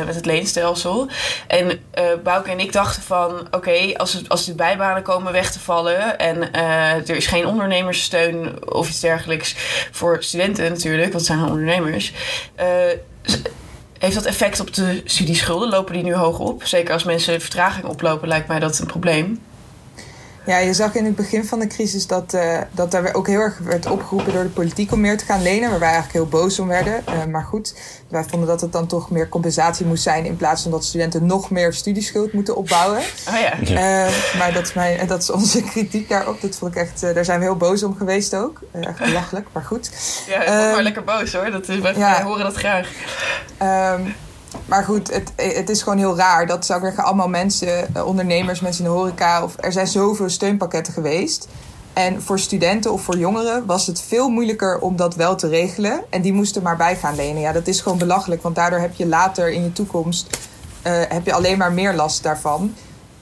met het leenstelsel. En Bouke en ik dachten van... oké, okay, als, als de bijbanen komen weg te vallen... en er is geen ondernemerssteun of iets dergelijks... voor studenten natuurlijk, want het zijn ondernemers... Heeft dat effect op de studieschulden? Lopen die nu hoog op? Zeker als mensen vertraging oplopen, lijkt mij dat een probleem. Ja, je zag in het begin van de crisis dat, uh, dat er ook heel erg werd opgeroepen door de politiek om meer te gaan lenen, waar wij eigenlijk heel boos om werden. Uh, maar goed, wij vonden dat het dan toch meer compensatie moest zijn in plaats van dat studenten nog meer studieschuld moeten opbouwen. Oh ja. Uh, maar dat is, mijn, dat is onze kritiek daarop. Dat vond ik echt, daar zijn we heel boos om geweest ook. echt belachelijk, maar goed. Ja, maar ehm, lekker boos hoor. Dat is, wij, ja. horen dat graag. Um, maar goed, het, het is gewoon heel raar. Dat zou ik zeggen, allemaal mensen, eh, ondernemers, mensen in de horeca. Of, er zijn zoveel steunpakketten geweest. En voor studenten of voor jongeren was het veel moeilijker om dat wel te regelen. En die moesten maar bij gaan lenen. Ja, dat is gewoon belachelijk. Want daardoor heb je later in je toekomst uh, heb je alleen maar meer last daarvan.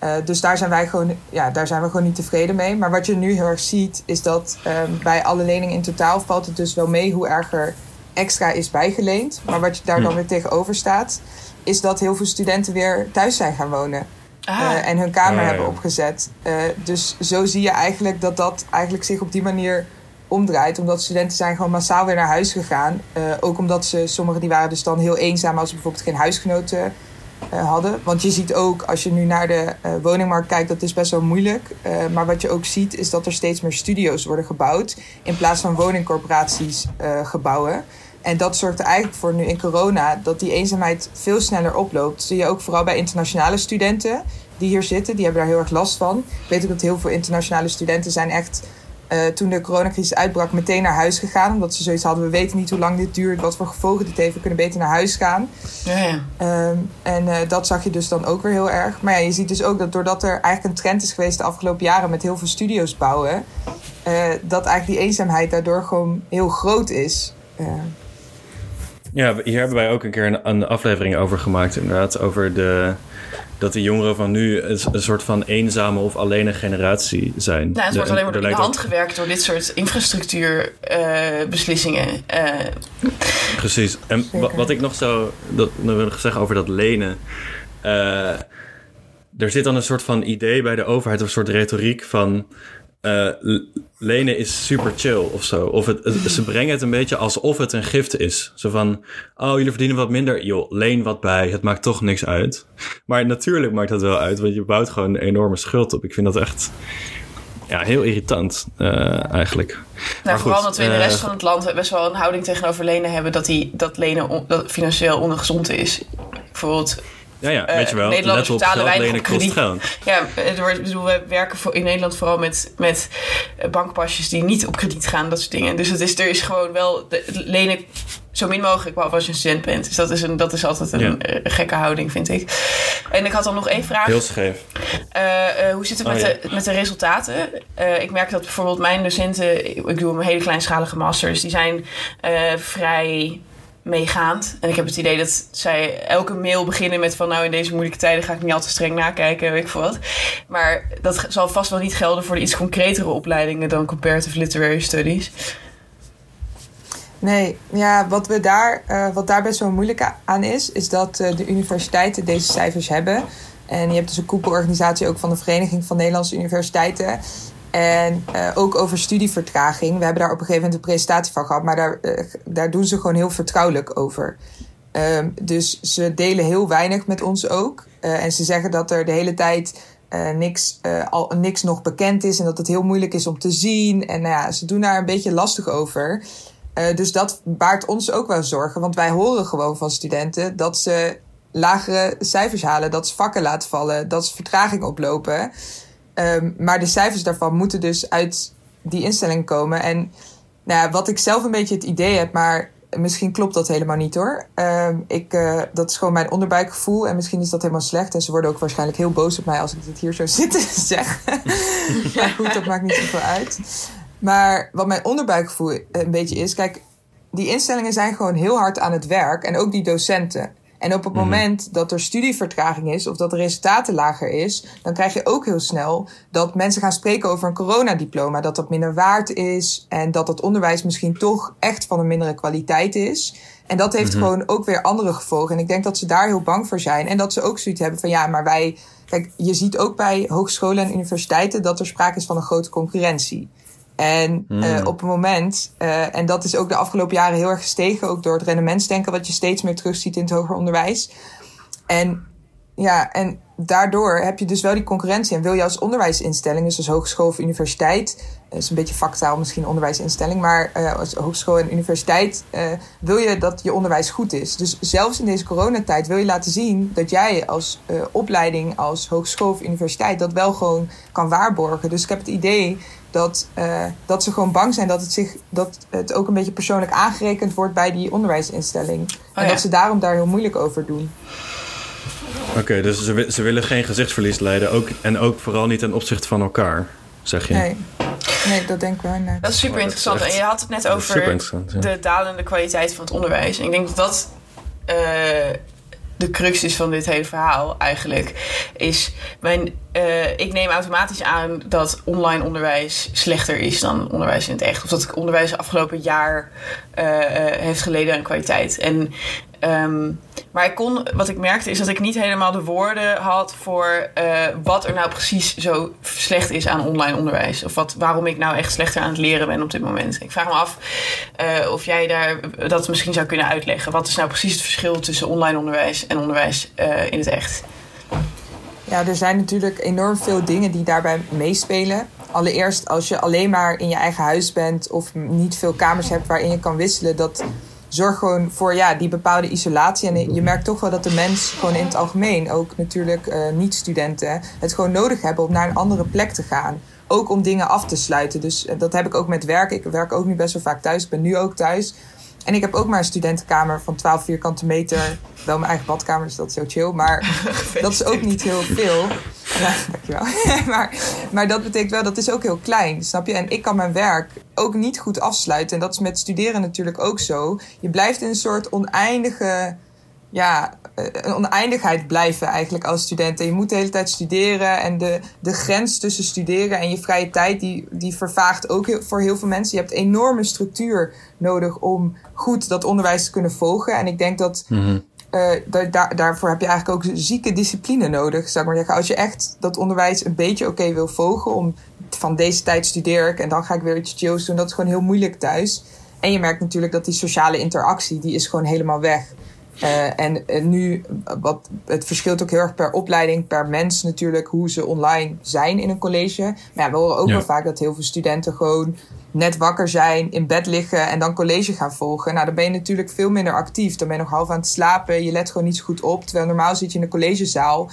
Uh, dus daar zijn, wij gewoon, ja, daar zijn we gewoon niet tevreden mee. Maar wat je nu heel erg ziet, is dat um, bij alle leningen in totaal valt het dus wel mee hoe erger extra is bijgeleend. Maar wat je daar dan hm. weer tegenover staat, is dat heel veel studenten weer thuis zijn gaan wonen. Uh, en hun kamer hebben opgezet. Uh, dus zo zie je eigenlijk dat dat eigenlijk zich op die manier omdraait. Omdat studenten zijn gewoon massaal weer naar huis gegaan. Uh, ook omdat ze, sommigen die waren dus dan heel eenzaam als ze bijvoorbeeld geen huisgenoten hadden. Want je ziet ook, als je nu naar de woningmarkt kijkt, dat is best wel moeilijk. maar wat je ook ziet, is dat er steeds meer studio's worden gebouwd. In plaats van woningcorporaties gebouwen. En dat zorgt er eigenlijk voor nu in corona dat die eenzaamheid veel sneller oploopt. Zie je ook vooral bij internationale studenten die hier zitten. Die hebben daar heel erg last van. Ik weet ook dat heel veel internationale studenten zijn echt... Uh, toen de coronacrisis uitbrak, meteen naar huis gegaan. Omdat ze zoiets hadden, we weten niet hoe lang dit duurt, wat voor gevolgen dit heeft. We kunnen beter naar huis gaan. Ja, ja. Uh, en uh, dat zag je dus dan ook weer heel erg. Maar ja, je ziet dus ook dat doordat er eigenlijk een trend is geweest de afgelopen jaren met heel veel studio's bouwen, eh, dat eigenlijk die eenzaamheid daardoor gewoon heel groot is. Ja, hier hebben wij ook een keer een, een, aflevering over gemaakt, inderdaad. Over de, dat de jongeren van nu een, een soort van eenzame of alleen generatie zijn. Nou, het wordt alleen maar door de hand gewerkt door dit soort infrastructuurbeslissingen. Uh, uh. Precies. En wat ik nog zo dat, wil zeggen over dat lenen. Uh, er zit dan een soort van idee bij de overheid, of een soort retoriek van uh, lenen is super chill of zo. Of het, ze brengen het een beetje alsof het een gift is. Zo van, oh, jullie verdienen wat minder. Joh, leen wat bij. Het maakt toch niks uit. Maar natuurlijk maakt dat wel uit, want je bouwt gewoon een enorme schuld op. Ik vind dat echt ja, heel irritant uh, eigenlijk. Nou, vooral dat we in de rest uh, van het land best wel een houding tegenover lenen hebben... dat, die, dat lenen on, dat financieel ongezond is. Bijvoorbeeld ja, ja, weet je wel. Nederlanders betalen weinig op krediet. Ja, ik bedoel, we werken voor, in Nederland vooral met, met eh, bankpasjes die niet op krediet gaan, dat soort dingen. Dus het is, er is gewoon wel de, lenen zo min mogelijk, behalve als je een student bent. Dus dat is, een, dat is altijd een, ja. Eh, gekke houding, vind ik. En ik had dan nog één vraag. Heel scheef. Uh, uh, hoe zit het oh, met, ja. de, met de resultaten? Uh, ik merk dat bijvoorbeeld mijn docenten, ik doe een hele kleinschalige masters, die zijn vrij meegaand. En ik heb het idee dat zij elke mail beginnen met van nou in deze moeilijke tijden ga ik niet al te streng nakijken, weet ik veel wat. Maar dat zal vast wel niet gelden voor de iets concretere opleidingen dan comparative literary studies. Nee, ja, wat, we daar, uh, wat daar best wel moeilijk aan is, is dat uh, de universiteiten deze cijfers hebben. En je hebt dus een koepelorganisatie ook van de Vereniging van Nederlandse Universiteiten. En uh, ook over studievertraging. We hebben daar op een gegeven moment een presentatie van gehad, maar daar, uh, daar doen ze gewoon heel vertrouwelijk over. Um, dus ze delen heel weinig met ons ook. Uh, en ze zeggen dat er de hele tijd niks, al, niks nog bekend is en dat het heel moeilijk is om te zien. En nou ja, ze doen daar een beetje lastig over. Dus dat baart ons ook wel zorgen, want wij horen gewoon van studenten dat ze lagere cijfers halen, dat ze vakken laten vallen, dat ze vertraging oplopen. Um, maar de cijfers daarvan moeten dus uit die instelling komen. En nou ja, wat ik zelf een beetje het idee heb, maar misschien klopt dat helemaal niet hoor. Uh, ik, uh, dat is gewoon mijn onderbuikgevoel. En misschien is dat helemaal slecht. En ze worden ook waarschijnlijk heel boos op mij als ik dit hier zo zitten zeg. maar goed, dat maakt niet zoveel uit. Maar wat mijn onderbuikgevoel een beetje is. Kijk, die instellingen zijn gewoon heel hard aan het werk. En ook die docenten. En op het mm. moment dat er studievertraging is of dat de resultaten lager is, dan krijg je ook heel snel dat mensen gaan spreken over een coronadiploma, dat dat minder waard is en dat het onderwijs misschien toch echt van een mindere kwaliteit is. En dat heeft mm -hmm. gewoon ook weer andere gevolgen. En ik denk dat ze daar heel bang voor zijn en dat ze ook zoiets hebben van ja, maar wij, kijk, je ziet ook bij hogescholen en universiteiten dat er sprake is van een grote concurrentie. En mm. uh, op het moment, uh, en dat is ook de afgelopen jaren heel erg gestegen, ook door het rendementsdenken, wat je steeds meer terugziet in het hoger onderwijs. En ja, en daardoor heb je dus wel die concurrentie. En wil je als onderwijsinstelling, dus als hogeschool of universiteit, dat is een beetje factaal misschien onderwijsinstelling, maar uh, als hogeschool en universiteit uh, wil je dat je onderwijs goed is. Dus zelfs in deze coronatijd wil je laten zien dat jij als uh, opleiding, als hogeschool of universiteit dat wel gewoon kan waarborgen. Dus ik heb het idee dat, uh, dat ze gewoon bang zijn dat het, zich, dat het ook een beetje persoonlijk aangerekend wordt bij die onderwijsinstelling. Oh, en ja. dat ze daarom daar heel moeilijk over doen. Oké, okay, dus ze, ze willen geen gezichtsverlies leiden. Ook, en ook vooral niet ten opzichte van elkaar, zeg je? Nee, nee dat denk ik wel. Nee. Dat is super interessant. En je had het net over ja. de dalende kwaliteit van het onderwijs. En ik denk dat dat. Uh, de crux is van dit hele verhaal eigenlijk. Is mijn, uh, ik neem automatisch aan dat online onderwijs slechter is dan onderwijs in het echt. Of dat het onderwijs afgelopen jaar uh, uh, heeft geleden aan kwaliteit. En Um, maar ik kon, wat ik merkte is dat ik niet helemaal de woorden had voor uh, wat er nou precies zo slecht is aan online onderwijs. Of wat, waarom ik nou echt slechter aan het leren ben op dit moment. Ik vraag me af uh, of jij daar dat misschien zou kunnen uitleggen. Wat is nou precies het verschil tussen online onderwijs en onderwijs uh, in het echt? Ja, er zijn natuurlijk enorm veel dingen die daarbij meespelen. Allereerst, als je alleen maar in je eigen huis bent of niet veel kamers hebt waarin je kan wisselen, dat zorg gewoon voor ja, die bepaalde isolatie. En je merkt toch wel dat de mens gewoon in het algemeen, ook natuurlijk uh, niet-studenten, het gewoon nodig hebben om naar een andere plek te gaan. Ook om dingen af te sluiten. Dus uh, dat heb ik ook met werk. Ik werk ook nu best wel vaak thuis. Ik ben nu ook thuis. En ik heb ook maar een studentenkamer van 12 vierkante meter. Wel mijn eigen badkamer, dus dat is heel chill. Maar dat is ook niet heel veel. Ja, dankjewel. maar, maar dat betekent wel, dat is ook heel klein, snap je? En ik kan mijn werk ook niet goed afsluiten. En dat is met studeren natuurlijk ook zo. Je blijft in een soort oneindige ja, een oneindigheid blijven eigenlijk als student. En je moet de hele tijd studeren. En de, de grens tussen studeren en je vrije tijd, die, die vervaagt ook heel, voor heel veel mensen. Je hebt enorme structuur nodig om goed dat onderwijs te kunnen volgen. En ik denk dat mm-hmm. uh, daar, daarvoor heb je eigenlijk ook zieke discipline nodig, zou ik maar zeggen. Als je echt dat onderwijs een beetje oké okay wil volgen, om van deze tijd studeer ik en dan ga ik weer iets chills doen, dat is gewoon heel moeilijk thuis. En je merkt natuurlijk dat die sociale interactie, die is gewoon helemaal weg. Uh, en, nu, wat, het verschilt ook heel erg per opleiding, per mens natuurlijk, hoe ze online zijn in een college. Maar ja, we horen ook ja. wel vaak dat heel veel studenten gewoon net wakker zijn, in bed liggen en dan college gaan volgen. Nou, dan ben je natuurlijk veel minder actief. Dan ben je nog half aan het slapen, je let gewoon niet zo goed op. Terwijl normaal zit je in een collegezaal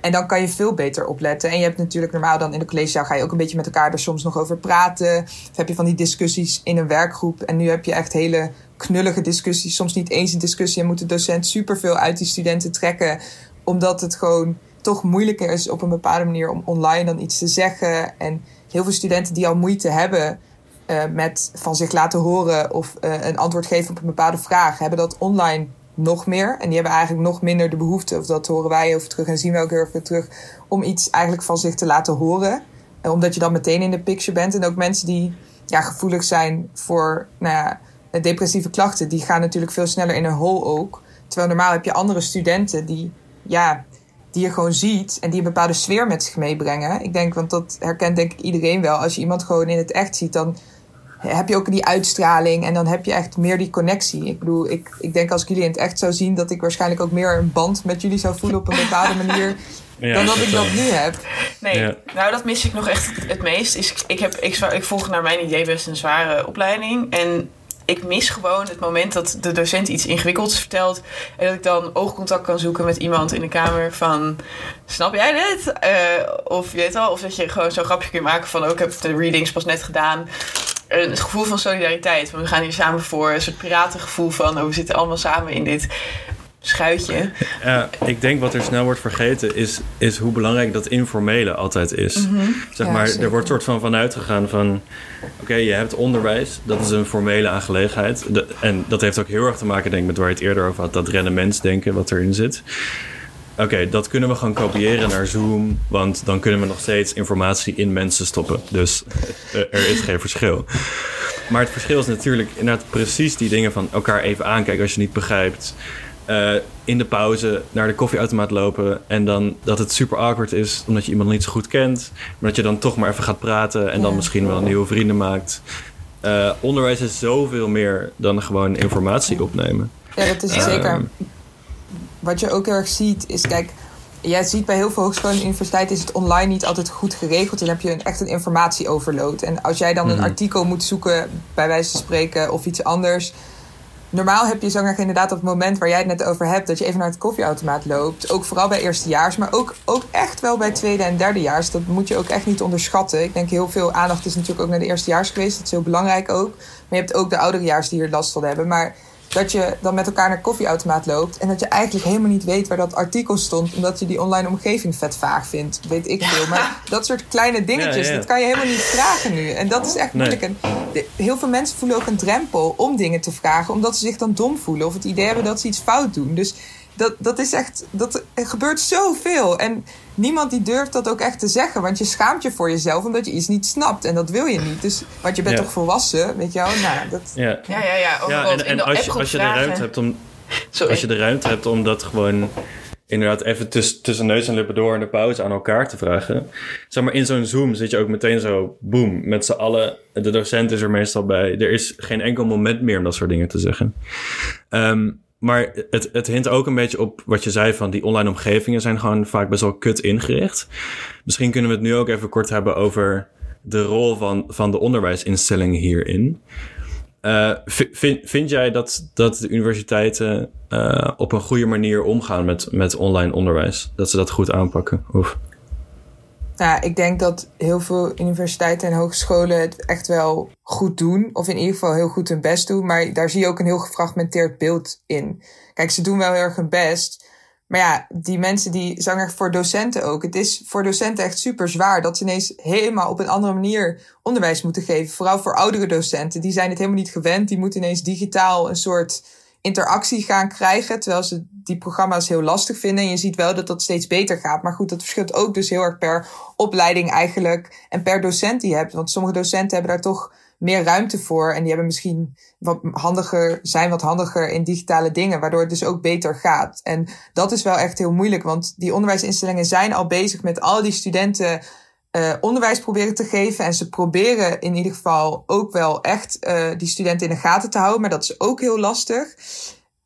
en dan kan je veel beter opletten. En je hebt natuurlijk normaal dan in de collegezaal ga je ook een beetje met elkaar er soms nog over praten. Of heb je van die discussies in een werkgroep. En nu heb je echt hele knullige discussies. Soms niet eens een discussie. En moet de docent superveel uit die studenten trekken. Omdat het gewoon toch moeilijker is op een bepaalde manier om online dan iets te zeggen. En heel veel studenten die al moeite hebben uh, met van zich laten horen of uh, een antwoord geven op een bepaalde vraag, hebben dat online nog meer. En die hebben eigenlijk nog minder de behoefte, of dat horen wij over terug en zien we ook heel veel terug, om iets eigenlijk van zich te laten horen. Omdat je dan meteen in de picture bent. En ook mensen die ja, gevoelig zijn voor nou ja, depressieve klachten, die gaan natuurlijk veel sneller in een hol ook. Terwijl normaal heb je andere studenten die, ja, die je gewoon ziet en die een bepaalde sfeer met zich meebrengen. Ik denk, want dat herkent denk ik iedereen wel. Als je iemand gewoon in het echt ziet, dan heb je ook die uitstraling en dan heb je echt meer die connectie. Ik bedoel, ik, ik denk als ik jullie in het echt zou zien, dat ik waarschijnlijk ook meer een band met jullie zou voelen op een bepaalde manier. dan dat ik dat nu heb. Nee, nou dat mis ik nog echt het meest. Is, ik, heb, ik, ik volg naar mijn idee best een zware opleiding. En ik mis gewoon het moment dat de docent iets ingewikkelds vertelt. En dat ik dan oogcontact kan zoeken met iemand in de kamer van... Snap jij dit? Uh, of je weet al, of dat je gewoon zo'n grapje kunt maken van... Ook oh, ik heb de readings pas net gedaan. Een gevoel van solidariteit. We gaan hier samen voor. Een soort piratengevoel van... Oh, we zitten allemaal samen in dit schuitje. Ja, ik denk wat er snel wordt vergeten is, is hoe belangrijk dat informele altijd is. Mhm. Zeg maar, er wordt soort van vanuit gegaan van... Oké, je hebt onderwijs, dat is een formele aangelegenheid. en dat heeft ook heel erg te maken, denk ik, met waar je het eerder over had... dat rendementsdenken wat erin zit. Oké, dat kunnen we gewoon kopiëren naar Zoom, want dan kunnen we nog steeds informatie in mensen stoppen. Dus eh, er is geen verschil. Maar het verschil is natuurlijk inderdaad precies die dingen van elkaar even aankijken als je niet begrijpt. Uh, in de pauze naar de koffieautomaat lopen. En dan dat het super awkward is omdat je iemand niet zo goed kent. Maar dat je dan toch maar even gaat praten en dan misschien wel nieuwe vrienden maakt. Uh, onderwijs is zoveel meer dan gewoon informatie opnemen. Ja, dat is zeker. Ehm, Wat je ook heel erg ziet is, kijk, jij ziet bij heel veel hogescholen en universiteiten is het online niet altijd goed geregeld. Dan heb je een, echt een informatieoverload. En als jij dan een mhm. artikel moet zoeken, bij wijze van spreken, of iets anders normaal heb je zanger inderdaad op het moment waar jij het net over hebt, dat je even naar het koffieautomaat loopt. Ook vooral bij eerstejaars, maar ook, ook echt wel bij tweede en derdejaars. Dat moet je ook echt niet onderschatten. Ik denk heel veel aandacht is natuurlijk ook naar de eerstejaars geweest. Dat is heel belangrijk ook. Maar je hebt ook de ouderejaars die hier last van hebben. Maar dat je dan met elkaar naar koffieautomaat loopt en dat je eigenlijk helemaal niet weet waar dat artikel stond, omdat je die online omgeving vet vaag vindt, weet ik veel. Maar dat soort kleine dingetjes, dat kan je helemaal niet vragen nu. En dat is echt moeilijk. En heel veel mensen voelen ook een drempel om dingen te vragen, omdat ze zich dan dom voelen of het idee hebben dat ze iets fout doen. Dus dat, dat is echt, dat er gebeurt zoveel. En niemand die durft dat ook echt te zeggen. Want je schaamt je voor jezelf omdat je iets niet snapt. En dat wil je niet. Dus, want je bent toch volwassen, weet je wel? Nou, dat... Ja, ja, ja. ja. ja en, en als, je, als je de ruimte hebt om... Als je de ruimte hebt om dat gewoon inderdaad even tussen, neus en lippen door in de pauze aan elkaar te vragen. Zeg maar, in zo'n Zoom zit je ook meteen zo, boom, met z'n allen. De docent is er meestal bij. Er is geen enkel moment meer om dat soort dingen te zeggen. Um, maar het, het hint ook een beetje op wat je zei van die online omgevingen zijn gewoon vaak best wel kut ingericht. Misschien kunnen we het nu ook even kort hebben over de rol van, van de onderwijsinstellingen hierin. Uh, vind, jij dat, dat de universiteiten uh, op een goede manier omgaan met, met online onderwijs? Dat ze dat goed aanpakken? Of? Nou, ik denk dat heel veel universiteiten en hogescholen het echt wel goed doen. Of in ieder geval heel goed hun best doen. Maar daar zie je ook een heel gefragmenteerd beeld in. Kijk, ze doen wel heel erg hun best. Maar ja, die mensen die zanger voor docenten ook. Het is voor docenten echt super zwaar dat ze ineens helemaal op een andere manier onderwijs moeten geven. Vooral voor oudere docenten. Die zijn het helemaal niet gewend. Die moeten ineens digitaal een soort interactie gaan krijgen. Terwijl ze die programma's heel lastig vinden. En je ziet wel dat dat steeds beter gaat. Maar goed, dat verschilt ook dus heel erg per opleiding eigenlijk. En per docent die je hebt. Want sommige docenten hebben daar toch meer ruimte voor. En die hebben misschien wat handiger, zijn wat handiger in digitale dingen. Waardoor het dus ook beter gaat. En dat is wel echt heel moeilijk. Want die onderwijsinstellingen zijn al bezig met al die studenten uh, onderwijs proberen te geven. En ze proberen in ieder geval ook wel echt uh, die studenten in de gaten te houden. Maar dat is ook heel lastig.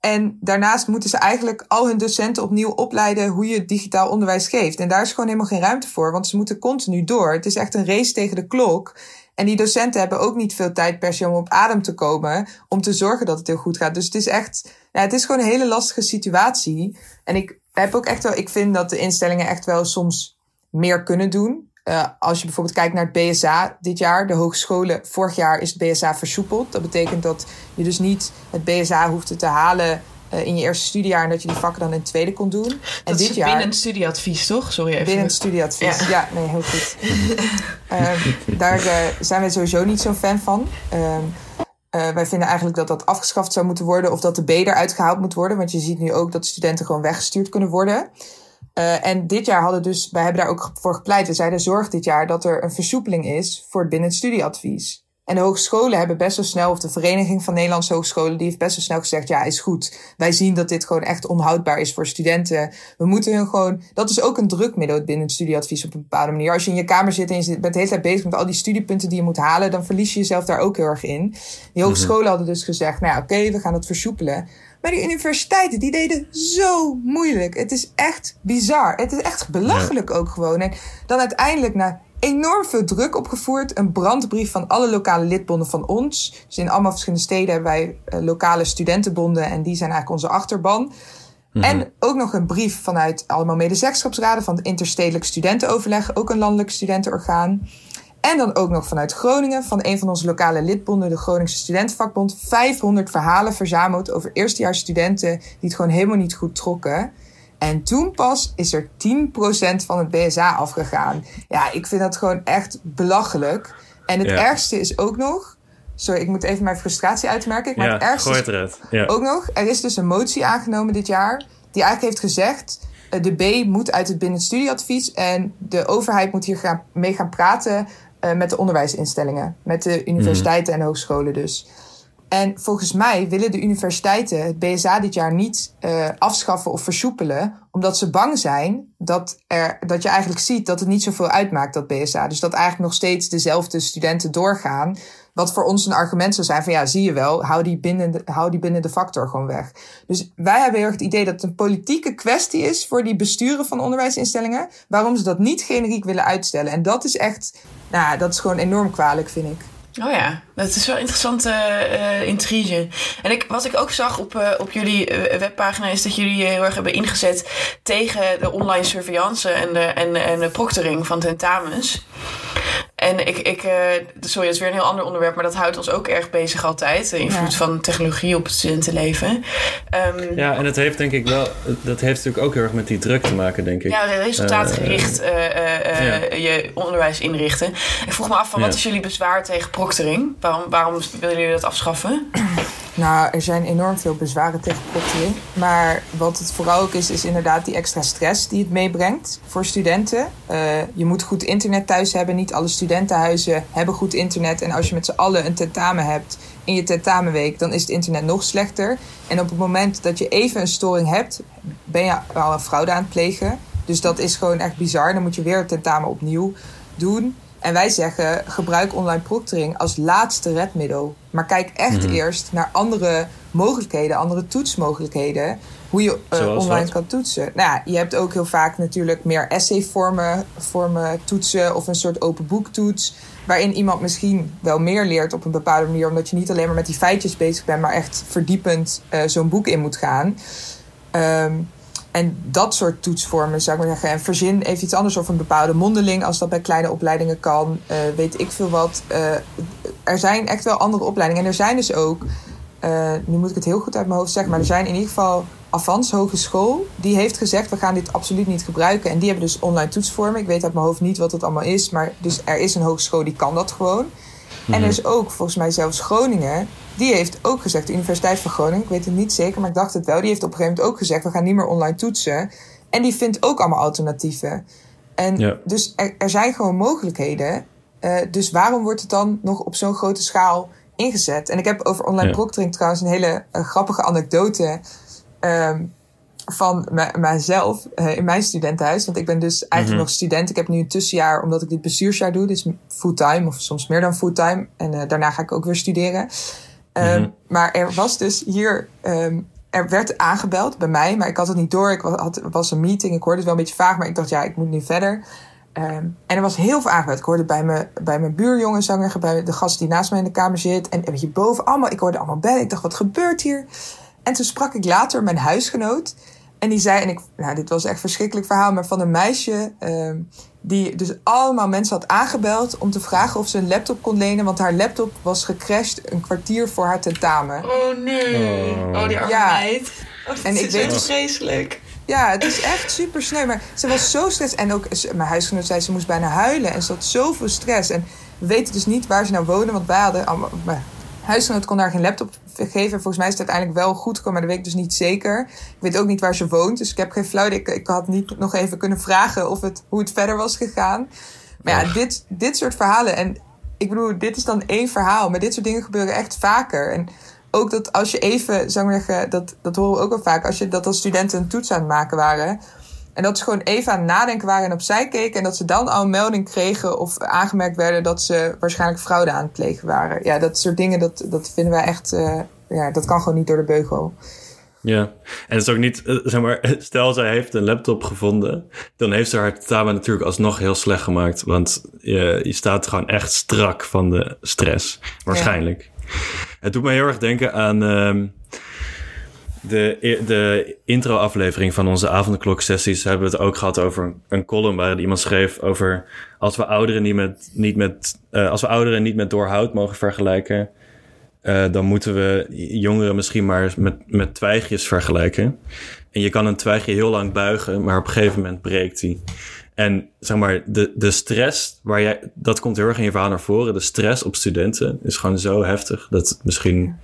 En daarnaast moeten ze eigenlijk al hun docenten opnieuw opleiden hoe je digitaal onderwijs geeft. En daar is gewoon helemaal geen ruimte voor, want ze moeten continu door. Het is echt een race tegen de klok. En die docenten hebben ook niet veel tijd per se om op adem te komen, om te zorgen dat het heel goed gaat. Dus het is echt, ja, het is gewoon een hele lastige situatie. En ik heb ook echt wel, ik vind dat de instellingen echt wel soms meer kunnen doen. Uh, als je bijvoorbeeld kijkt naar het BSA dit jaar, de hogescholen, vorig jaar is het BSA versoepeld. Dat betekent dat je dus niet het BSA hoeft te halen uh, in je eerste studiejaar en dat je die vakken dan in het tweede kon doen. Dat en dit is jaar, binnen het studieadvies, toch? Sorry even. Binnen het studieadvies, ja, ja nee, heel goed. um, daar uh, zijn wij sowieso niet zo'n fan van. Um, wij vinden eigenlijk dat dat afgeschaft zou moeten worden of dat de B eruit gehaald moet worden. Want je ziet nu ook dat studenten gewoon weggestuurd kunnen worden. Uh, en dit jaar hadden dus, wij hebben daar ook voor gepleit. We zeiden zorg dit jaar dat er een versoepeling is voor het binnen het studieadvies. En de hogescholen hebben best wel snel, of de Vereniging van Nederlandse Hogescholen, die heeft best wel snel gezegd: ja, is goed. Wij zien dat dit gewoon echt onhoudbaar is voor studenten. We moeten hun gewoon. Dat is ook een drukmiddel binnen het studieadvies op een bepaalde manier. Als je in je kamer zit en je bent de hele tijd bezig met al die studiepunten die je moet halen, dan verlies je jezelf daar ook heel erg in. Die hogescholen hadden dus gezegd: nou ja, oké, we gaan het versoepelen. Maar die universiteiten, die deden zo moeilijk. Het is echt bizar. Het is echt belachelijk ook gewoon. En dan uiteindelijk na enorm veel druk opgevoerd. Een brandbrief van alle lokale lidbonden van ons. Dus in allemaal verschillende steden hebben wij uh, lokale studentenbonden. En die zijn eigenlijk onze achterban. Mm -hmm. En ook nog een brief vanuit allemaal medezeggenschapsraden van het Interstedelijk Studentenoverleg. Ook een landelijk studentenorgaan. En dan ook nog vanuit Groningen, van een van onze lokale lidbonden, de Groningse Studentenvakbond, 500 verhalen verzameld over eerstejaars studenten die het gewoon helemaal niet goed trokken. En toen pas is er 10% van het BSA afgegaan. Ja, ik vind dat gewoon echt belachelijk. En het ja. ergste is ook nog. Sorry, ik moet even mijn frustratie uitmerken. Maar ja, het ergste gooi het eruit. Ja. ook nog. Er is dus een motie aangenomen dit jaar. Die eigenlijk heeft gezegd. De B moet uit het binnen studieadvies. En de overheid moet hier gaan, mee gaan praten. Uh, met de onderwijsinstellingen. Met de universiteiten mm. en hogescholen dus. En volgens mij willen de universiteiten het BSA dit jaar niet uh, afschaffen of versoepelen, omdat ze bang zijn dat, er, dat je eigenlijk ziet dat het niet zoveel uitmaakt, dat BSA. Dus dat eigenlijk nog steeds dezelfde studenten doorgaan. Wat voor ons een argument zou zijn van ja, zie je wel, hou die binnen de, hou die binnen de factor gewoon weg. Dus wij hebben heel erg het idee dat het een politieke kwestie is voor die besturen van onderwijsinstellingen, waarom ze dat niet generiek willen uitstellen. En dat is echt, nou, dat is gewoon enorm kwalijk, vind ik. Oh ja, dat is wel interessante uh, intrige. En ik, wat ik ook zag op, uh, op jullie uh, webpagina is dat jullie heel erg hebben ingezet tegen de online surveillance en de, en, en de proctoring van tentamens. En ik, ik sorry, dat is weer een heel ander onderwerp, maar dat houdt ons ook erg bezig altijd. De invloed ja. van technologie op het studentenleven. Um, ja, en dat heeft denk ik wel, dat heeft natuurlijk ook heel erg met die druk te maken, denk ik. Ja, resultaatgericht ja. je onderwijs inrichten. Ik vroeg me af van wat is jullie bezwaar tegen proctoring? Waarom, waarom willen jullie dat afschaffen? Nou, er zijn enorm veel bezwaren tegen proctoring. Maar wat het vooral ook is, is inderdaad die extra stress die het meebrengt voor studenten. Uh, je moet goed internet thuis hebben. Niet alle studentenhuizen hebben goed internet. En als je met z'n allen een tentamen hebt in je tentamenweek, dan is het internet nog slechter. En op het moment dat je even een storing hebt, ben je al een fraude aan het plegen. Dus dat is gewoon echt bizar. Dan moet je weer het tentamen opnieuw doen. En wij zeggen, gebruik online proctoring als laatste redmiddel. Maar kijk echt mm. eerst naar andere mogelijkheden, andere toetsmogelijkheden. Hoe je uh, online wat? kan toetsen. Nou ja, je hebt ook heel vaak natuurlijk meer essayvormen vormen toetsen of een soort open boektoets. Waarin iemand misschien wel meer leert op een bepaalde manier. Omdat je niet alleen maar met die feitjes bezig bent, maar echt verdiepend uh, zo'n boek in moet gaan. Um, en dat soort toetsvormen, zou ik maar zeggen. En verzin even iets anders of een bepaalde mondeling, als dat bij kleine opleidingen kan. Uh, weet ik veel wat. Uh, er zijn echt wel andere opleidingen. En er zijn dus ook, uh, nu moet ik het heel goed uit mijn hoofd zeggen, maar er zijn in ieder geval Avans Hogeschool. Die heeft gezegd, we gaan dit absoluut niet gebruiken. En die hebben dus online toetsvormen. Ik weet uit mijn hoofd niet wat het allemaal is. Maar dus er is een hogeschool die kan dat gewoon. En er is ook volgens mij zelfs Groningen die heeft ook gezegd, de Universiteit van Groningen, ik weet het niet zeker, maar ik dacht het wel, die heeft op een gegeven moment ook gezegd, we gaan niet meer online toetsen. En die vindt ook allemaal alternatieven. En ja. dus er, er, zijn gewoon mogelijkheden. Uh, dus waarom wordt het dan nog op zo'n grote schaal ingezet? En ik heb over online ja. proctoring trouwens een hele uh, grappige anekdote um, van mijzelf uh, in mijn studentenhuis. Want ik ben dus eigenlijk mm-hmm. nog student. Ik heb nu een tussenjaar omdat ik dit bestuursjaar doe. Dus fulltime of soms meer dan fulltime. En daarna ga ik ook weer studeren. Um, mm-hmm. Maar er was dus hier, um, er werd aangebeld bij mij, maar ik had het niet door. Ik had, was een meeting, ik hoorde het wel een beetje vaag, maar ik dacht, ja, ik moet nu verder. Um, en er was heel veel aangebeld. Ik hoorde bij, me, bij mijn buurjongen zanger, bij de gast die naast mij in de kamer zit. En, en hierboven allemaal, ik hoorde allemaal bellen. Ik dacht, wat gebeurt hier? En toen sprak ik later mijn huisgenoot. En die zei, en ik, nou, dit was echt een verschrikkelijk verhaal, maar van een meisje um, die dus allemaal mensen had aangebeld om te vragen of ze een laptop kon lenen, want haar laptop was gecrashed een kwartier voor haar tentamen. Oh nee, oh, oh die arme ja. meid. Oh, en ik weet echt vreselijk. Ja, het is echt super sneu. Maar ze was zo stress. En ook mijn huisgenoot zei ze moest bijna huilen. En ze had zoveel stress. En we weten dus niet waar ze nou wonen. Want wij hadden allemaal, mijn huisgenoot kon daar geen laptop geven. Volgens mij is het uiteindelijk wel goed gekomen, maar dat weet ik dus niet zeker. Ik weet ook niet waar ze woont, dus ik heb geen flauw. Ik, ik had niet nog even kunnen vragen of het, hoe het verder was gegaan. Maar ja, dit, dit soort verhalen. En ik bedoel, dit is dan één verhaal. Maar dit soort dingen gebeuren echt vaker. En ook dat als je even, zou ik zeggen, dat, dat horen we ook wel vaak. Als je dat als studenten een toets aan het maken waren. En dat ze gewoon even aan het nadenken waren en opzij keken. En dat ze dan al een melding kregen of aangemerkt werden dat ze waarschijnlijk fraude aan het plegen waren. Ja, dat soort dingen, dat, dat vinden wij echt, uh, ja, dat kan gewoon niet door de beugel. Ja, en het is ook niet, eh, zeg maar, stel zij heeft een laptop gevonden, dan heeft ze haar tentamen natuurlijk alsnog heel slecht gemaakt. Want je, je staat gewoon echt strak van de stress, waarschijnlijk. Het doet me heel erg denken aan uh, de, e-, de intro-aflevering van onze avondklok-sessies. Hebben we het ook gehad over een column waarin iemand schreef over als we ouderen niet met, niet met, uh, als we ouderen niet met doorhout mogen vergelijken uh, dan moeten we jongeren misschien maar met, met twijgjes vergelijken. En je kan een twijgje heel lang buigen, maar op een gegeven moment breekt die. En zeg maar, de, de stress waar jij, dat komt heel erg in je verhaal naar voren. De stress op studenten is gewoon zo heftig dat het misschien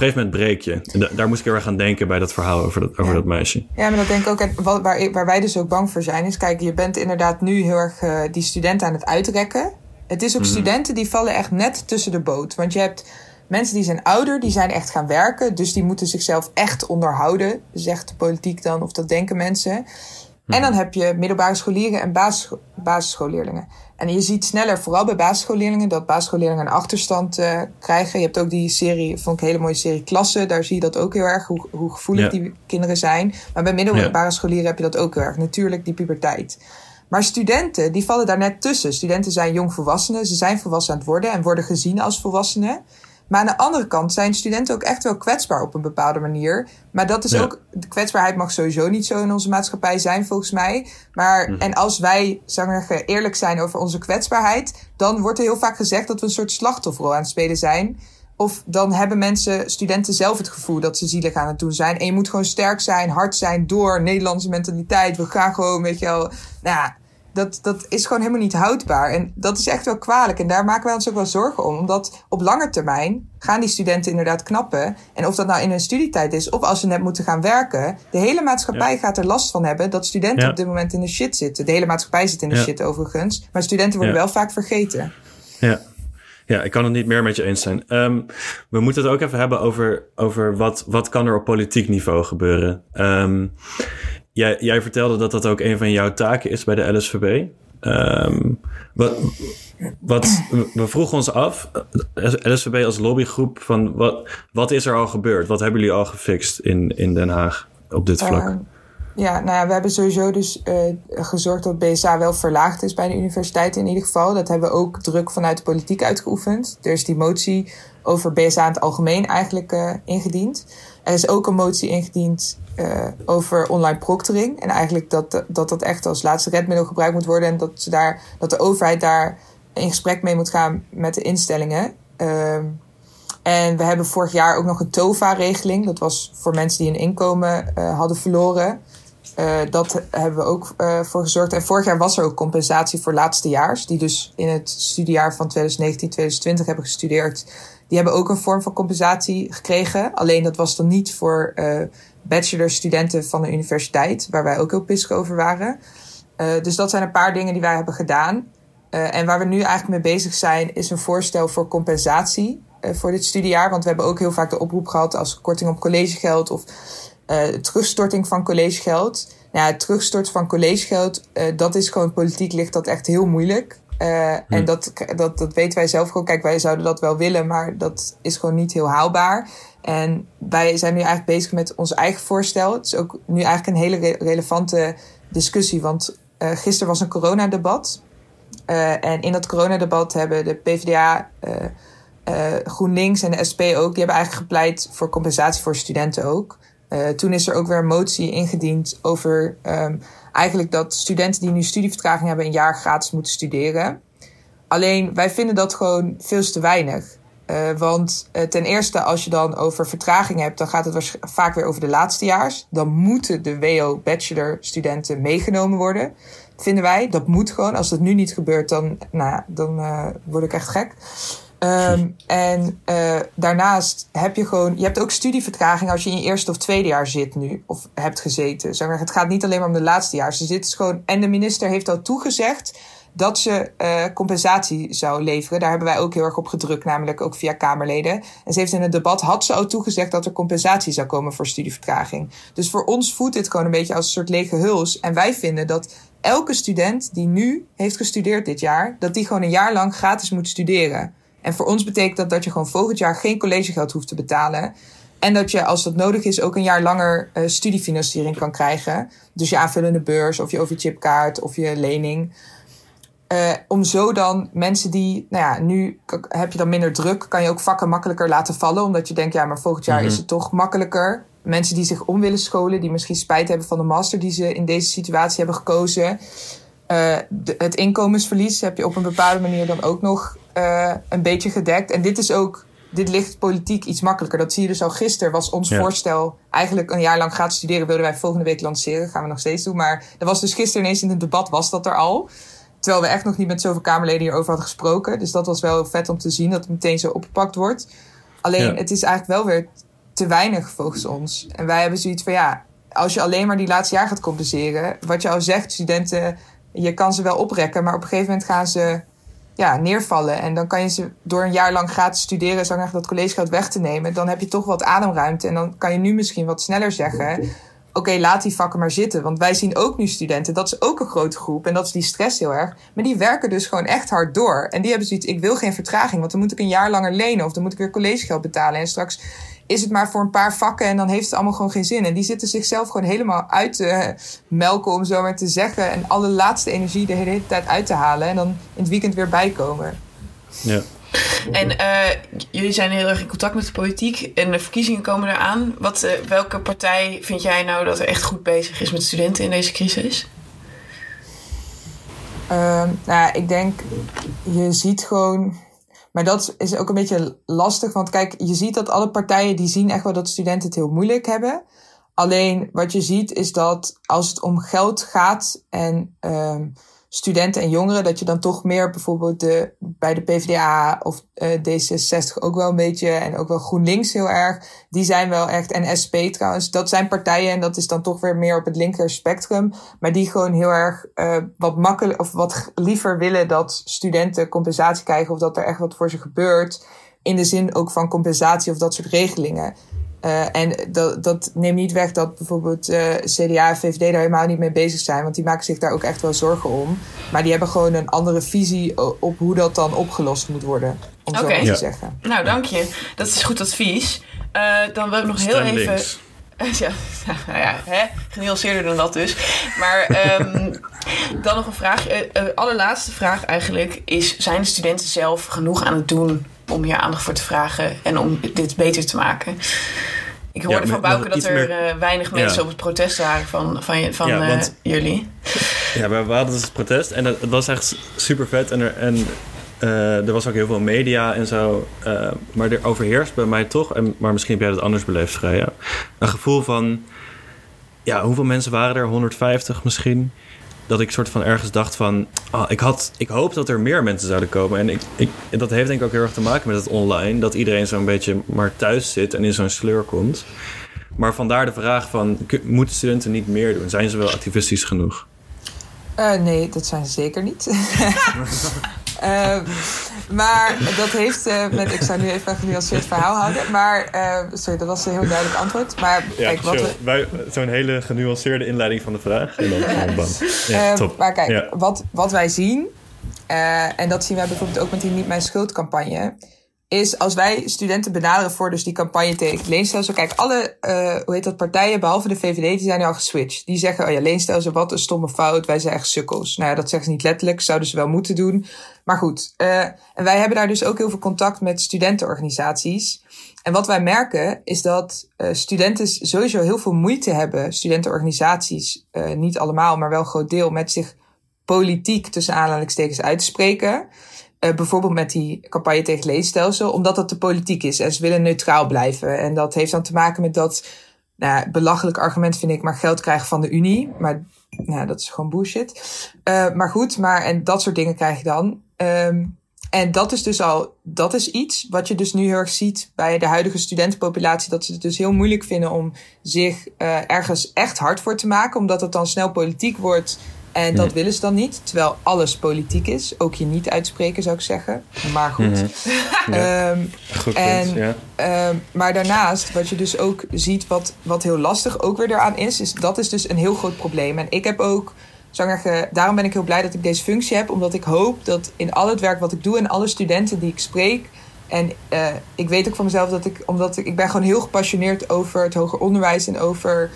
een gegeven moment breek je. En daar moest ik heel erg aan denken bij dat verhaal over dat, over dat meisje. Ja, maar dat denk ik ook. waar, waar wij dus ook bang voor zijn, is: kijk, je bent inderdaad nu heel erg uh, die studenten aan het uitrekken. Het is ook mm. studenten die vallen echt net tussen de boot. Want je hebt Mensen die zijn ouder, die zijn echt gaan werken. Dus die moeten zichzelf echt onderhouden, zegt de politiek dan, of dat denken mensen. En dan heb je middelbare scholieren en basis, basisschoolleerlingen. En je ziet sneller, vooral bij basisschoolleerlingen, dat basisschoolleerlingen een achterstand uh, krijgen. Je hebt ook die serie, vond ik een hele mooie serie Klassen. Daar zie je dat ook heel erg, hoe, hoe gevoelig die kinderen zijn. Maar bij middelbare ja. scholieren heb je dat ook heel erg. Natuurlijk die puberteit. Maar studenten, die vallen daar net tussen. Studenten zijn jongvolwassenen, ze zijn volwassen aan het worden en worden gezien als volwassenen. Maar aan de andere kant zijn studenten ook echt wel kwetsbaar op een bepaalde manier. Maar dat is ook, de kwetsbaarheid mag sowieso niet zo in onze maatschappij zijn, volgens mij. Maar, mhm. en als wij, ik eerlijk zijn over onze kwetsbaarheid, dan wordt er heel vaak gezegd dat we een soort slachtofferrol aan het spelen zijn. Of dan hebben mensen, studenten zelf het gevoel dat ze zielig aan het doen zijn. En je moet gewoon sterk zijn, hard zijn door Nederlandse mentaliteit. We gaan gewoon, weet je wel. Nou ja, dat, dat is gewoon helemaal niet houdbaar. En dat is echt wel kwalijk. En daar maken wij ons ook wel zorgen om. Omdat op lange termijn gaan die studenten inderdaad knappen. En of dat nou in hun studietijd is of als ze net moeten gaan werken. De hele maatschappij gaat er last van hebben dat studenten op dit moment in de shit zitten. De hele maatschappij zit in de shit overigens. Maar studenten worden wel vaak vergeten. Ja. Ja, ik kan het niet meer met je eens zijn. Um, we moeten het ook even hebben over, over wat, wat kan er op politiek niveau gebeuren. Um, Jij, jij vertelde dat dat ook een van jouw taken is bij de LSVB. Um, ehm, wat, wat, we vroegen ons af, LSVB als lobbygroep, van wat, wat is er al gebeurd? Wat hebben jullie al gefixt in, in Den Haag op dit vlak? Ja, nou ja, we hebben sowieso dus uh, gezorgd dat BSA wel verlaagd is bij de universiteit in ieder geval. Dat hebben we ook druk vanuit de politiek uitgeoefend. Er is die motie over BSA in het algemeen eigenlijk uh, ingediend. Er is ook een motie ingediend uh, over online proctoring. En eigenlijk dat, dat dat echt als laatste redmiddel gebruikt moet worden. En dat, ze daar, dat de overheid daar in gesprek mee moet gaan met de instellingen. Uh, en we hebben vorig jaar ook nog een TOVA-regeling. Dat was voor mensen die een inkomen hadden verloren. Uh, dat hebben we ook uh, voor gezorgd. En vorig jaar was er ook compensatie voor laatstejaars. Die dus in het studiejaar van 2019, 2020 hebben gestudeerd. Die hebben ook een vorm van compensatie gekregen. Alleen dat was dan niet voor uh, bachelorstudenten van de universiteit, waar wij ook heel pissig over waren. Dus dat zijn een paar dingen die wij hebben gedaan. En waar we nu eigenlijk mee bezig zijn, is een voorstel voor compensatie voor dit studiejaar. Want we hebben ook heel vaak de oproep gehad als korting op collegegeld of terugstorting van collegegeld. Nou, ja, het terugstorten van collegegeld, dat is gewoon politiek ligt dat echt heel moeilijk. Uh, hm. En dat, dat, dat weten wij zelf gewoon. Kijk, wij zouden dat wel willen, maar dat is gewoon niet heel haalbaar. En wij zijn nu eigenlijk bezig met ons eigen voorstel. Het is ook nu eigenlijk een hele re relevante discussie. Want uh, gisteren was een coronadebat. Uh, en in dat coronadebat hebben de PvdA, GroenLinks en de SP ook... die hebben eigenlijk gepleit voor compensatie voor studenten ook. Toen is er ook weer een motie ingediend over... Um, eigenlijk dat studenten die nu studievertraging hebben een jaar gratis moeten studeren. Alleen wij vinden dat gewoon veel te weinig. Uh, want uh, ten eerste, als je dan over vertraging hebt, dan gaat het vaak weer over de laatstejaars. Dan moeten de WO-bachelor-studenten meegenomen worden. Vinden wij. Dat moet gewoon. Als dat nu niet gebeurt, dan, nou, dan word ik echt gek. Um, en uh, daarnaast heb je gewoon, je hebt ook studievertraging als je in je eerste of tweede jaar zit nu, of hebt gezeten. Zeg maar, het gaat niet alleen maar om de laatste jaar. Dus dit is gewoon, en de minister heeft al toegezegd dat ze uh, compensatie zou leveren. Daar hebben wij ook heel erg op gedrukt, namelijk ook via Kamerleden. En ze heeft in het debat, had ze ook toegezegd dat er compensatie zou komen voor studievertraging. Dus voor ons voelt dit gewoon een beetje als een soort lege huls. En wij vinden dat elke student die nu heeft gestudeerd dit jaar, dat die gewoon een jaar lang gratis moet studeren. En voor ons betekent dat dat je gewoon volgend jaar geen collegegeld hoeft te betalen. En dat je, als dat nodig is, ook een jaar langer uh, studiefinanciering kan krijgen. Dus je aanvullende beurs of je overchipkaart of je lening. Uh, om zo dan mensen die, nou ja, nu heb je dan minder druk, kan je ook vakken makkelijker laten vallen. Omdat je denkt, ja, maar volgend jaar mm -hmm. is het toch makkelijker. Mensen die zich om willen scholen, die misschien spijt hebben van de master die ze in deze situatie hebben gekozen. Uh, de, het inkomensverlies heb je op een bepaalde manier dan ook nog uh, een beetje gedekt. En dit is ook dit ligt politiek iets makkelijker. Dat zie je dus al gisteren. Was ons ja. voorstel eigenlijk een jaar lang gratis studeren. Wilden wij volgende week lanceren. Gaan we nog steeds doen. Maar er was dus gisteren ineens in het debat was dat er al. Terwijl we echt nog niet met zoveel Kamerleden hierover hadden gesproken. Dus dat was wel vet om te zien dat het meteen zo opgepakt wordt. Alleen ja. het is eigenlijk wel weer te weinig volgens ons. En wij hebben zoiets van ja, als je alleen maar die laatste jaar gaat compenseren. Wat je al zegt, studenten, je kan ze wel oprekken. Maar op een gegeven moment gaan ze ja, neervallen. En dan kan je ze door een jaar lang gratis studeren, zonder dat collegegeld weg te nemen. Dan heb je toch wat ademruimte. En dan kan je nu misschien wat sneller zeggen. Oké, laat die vakken maar zitten. Want wij zien ook nu studenten, dat is ook een grote groep. En dat is die stress heel erg. Maar die werken dus gewoon echt hard door. En die hebben zoiets, ik wil geen vertraging. Want dan moet ik een jaar langer lenen. Of dan moet ik weer collegegeld betalen. En straks is het maar voor een paar vakken en dan heeft het allemaal gewoon geen zin. En die zitten zichzelf gewoon helemaal uit te melken, om zo maar te zeggen. En alle laatste energie de hele tijd uit te halen. En dan in het weekend weer bijkomen. Ja. En uh, jullie zijn heel erg in contact met de politiek en de verkiezingen komen eraan. Wat, uh, welke partij vind jij nou dat er echt goed bezig is met studenten in deze crisis? Uh, nou, ik denk, je ziet gewoon maar dat is ook een beetje lastig. Want kijk, je ziet dat alle partijen die zien echt wel dat studenten het heel moeilijk hebben. Alleen wat je ziet is dat als het om geld gaat en um, studenten en jongeren, dat je dan toch meer bijvoorbeeld de, bij de PvdA of uh, D66 ook wel een beetje en ook wel GroenLinks heel erg. Die zijn wel echt, en SP trouwens, dat zijn partijen en dat is dan toch weer meer op het linker spectrum. Maar die gewoon heel erg uh, wat makkelijk of wat liever willen dat studenten compensatie krijgen of dat er echt wat voor ze gebeurt. In de zin ook van compensatie of dat soort regelingen. Uh, en dat, dat neemt niet weg dat bijvoorbeeld uh, CDA en VVD daar helemaal niet mee bezig zijn. Want die maken zich daar ook echt wel zorgen om. Maar die hebben gewoon een andere visie op hoe dat dan opgelost moet worden. Om okay. zo maar te ja. zeggen. Nou, dank je. Dat is goed advies. Uh, dan wil ik nog heel even... Ja, nou ja, hè? genuanceerder dan dat dus. Maar um, dan nog een vraag. Uh, uh, allerlaatste vraag eigenlijk is... zijn de studenten zelf genoeg aan het doen om hier aandacht voor te vragen en om dit beter te maken. Ik hoorde ja, van Bouke dat er meer... uh, weinig mensen ja. op het protest waren van, van, van ja, want, uh, jullie. Ja, we, hadden dus het protest en het, het was echt super vet. En, er, en uh, er was ook heel veel media en zo. maar er overheerst bij mij toch, en, maar misschien heb jij dat anders beleefd, Freya. Een gevoel van, ja, hoeveel mensen waren er? 150 misschien? Dat ik soort van ergens dacht van... Ah, ik, had, ik hoop dat er meer mensen zouden komen. En ik, ik, dat heeft denk ik ook heel erg te maken met het online. Dat iedereen zo'n beetje maar thuis zit en in zo'n sleur komt. Maar vandaar de vraag van... moeten studenten niet meer doen? Zijn ze wel activistisch genoeg? Uh, nee, dat zijn ze zeker niet. uh, maar dat heeft uh, met... Ik zou nu even een genuanceerd verhaal houden. Maar, sorry, dat was een heel duidelijk antwoord. Maar ja, kijk, wat we... Zo'n hele genuanceerde inleiding van de vraag. En dan bam. Ja, top. Maar kijk, ja. wat, wat wij zien... en dat zien wij bijvoorbeeld ook met die Niet Mijn Schuld campagne is als wij studenten benaderen voor dus die campagne tegen het leenstelsel. Kijk, alle, uh, hoe heet dat, partijen, behalve de VVD, die zijn nu al geswitcht. Die zeggen, oh ja, leenstelsel, wat een stomme fout. Wij zijn echt sukkels. Nou ja, dat zeggen ze niet letterlijk. Zouden ze wel moeten doen. Maar goed. Uh, en wij hebben daar dus ook heel veel contact met studentenorganisaties. En wat wij merken is dat uh, studenten sowieso heel veel moeite hebben, studentenorganisaties, niet allemaal, maar wel een groot deel, met zich politiek tussen aanhalingstekens uit te spreken. Uh, bijvoorbeeld met die campagne tegen leenstelsel, omdat dat de politiek is en ze willen neutraal blijven. En dat heeft dan te maken met dat, nou, belachelijk argument vind ik, maar geld krijgen van de Unie. Maar nou, dat is gewoon bullshit. Uh, maar goed, maar en dat soort dingen krijg je dan. Um, en dat is dus al, dat is iets wat je dus nu heel erg ziet bij de huidige studentenpopulatie. Dat ze het dus heel moeilijk vinden om zich uh, ergens echt hard voor te maken. Omdat het dan snel politiek wordt. En dat willen ze dan niet, terwijl alles politiek is. Ook je niet uitspreken, zou ik zeggen. Maar goed. Mhm. Ja. Ehm, Goed punt, en- ja. Ehm, maar daarnaast, wat je dus ook ziet, wat, wat heel lastig ook weer eraan is, is dat is dus een heel groot probleem. En ik heb ook, zou ik zeggen, daarom ben ik heel blij dat ik deze functie heb, omdat ik hoop dat in al het werk wat ik doe en alle studenten die ik spreek, en eh, ik weet ook van mezelf dat ik, omdat ik, ik ben gewoon heel gepassioneerd over het hoger onderwijs en over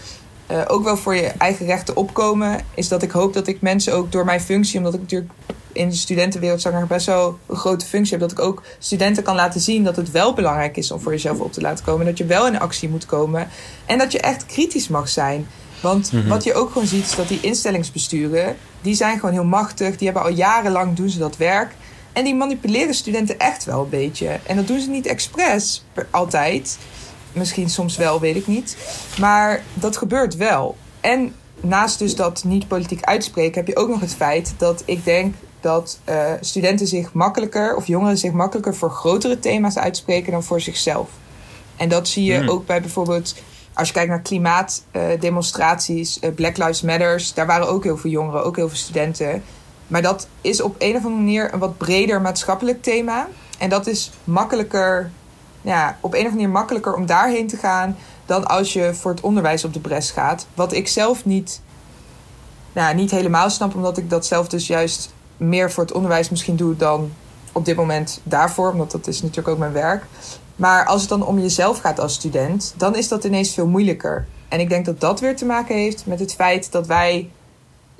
eh, ook wel voor je eigen rechten opkomen, is dat ik hoop dat ik mensen ook door mijn functie, omdat ik natuurlijk in de studentenwereld zeggen, best wel een grote functie heb. Dat ik ook studenten kan laten zien dat het wel belangrijk is om voor jezelf op te laten komen. Dat je wel in actie moet komen. En dat je echt kritisch mag zijn. Want Mhm. wat je ook gewoon ziet, is dat die instellingsbesturen, die zijn gewoon heel machtig. Die hebben al jarenlang doen ze dat werk. En die manipuleren studenten echt wel een beetje. En dat doen ze niet expres, altijd. Misschien soms wel, weet ik niet. Maar dat gebeurt wel. En naast dus dat niet politiek uitspreken, heb je ook nog het feit dat ik denk dat eh, studenten zich makkelijker, of jongeren zich makkelijker voor grotere thema's uitspreken dan voor zichzelf. En dat zie je Hmm. ook bij bijvoorbeeld, als je kijkt naar klimaatdemonstraties, eh, Black Lives Matters, daar waren ook heel veel jongeren, ook heel veel studenten. Maar dat is op een of andere manier een wat breder maatschappelijk thema. En dat is makkelijker, ja, op een of andere manier makkelijker om daarheen te gaan dan als je voor het onderwijs op de bres gaat. Wat ik zelf niet, nou, niet helemaal snap, omdat ik dat zelf dus juist meer voor het onderwijs misschien doe dan op dit moment daarvoor, omdat dat is natuurlijk ook mijn werk. Maar als het dan om jezelf gaat als student, dan is dat ineens veel moeilijker. En ik denk dat dat weer te maken heeft met het feit dat wij.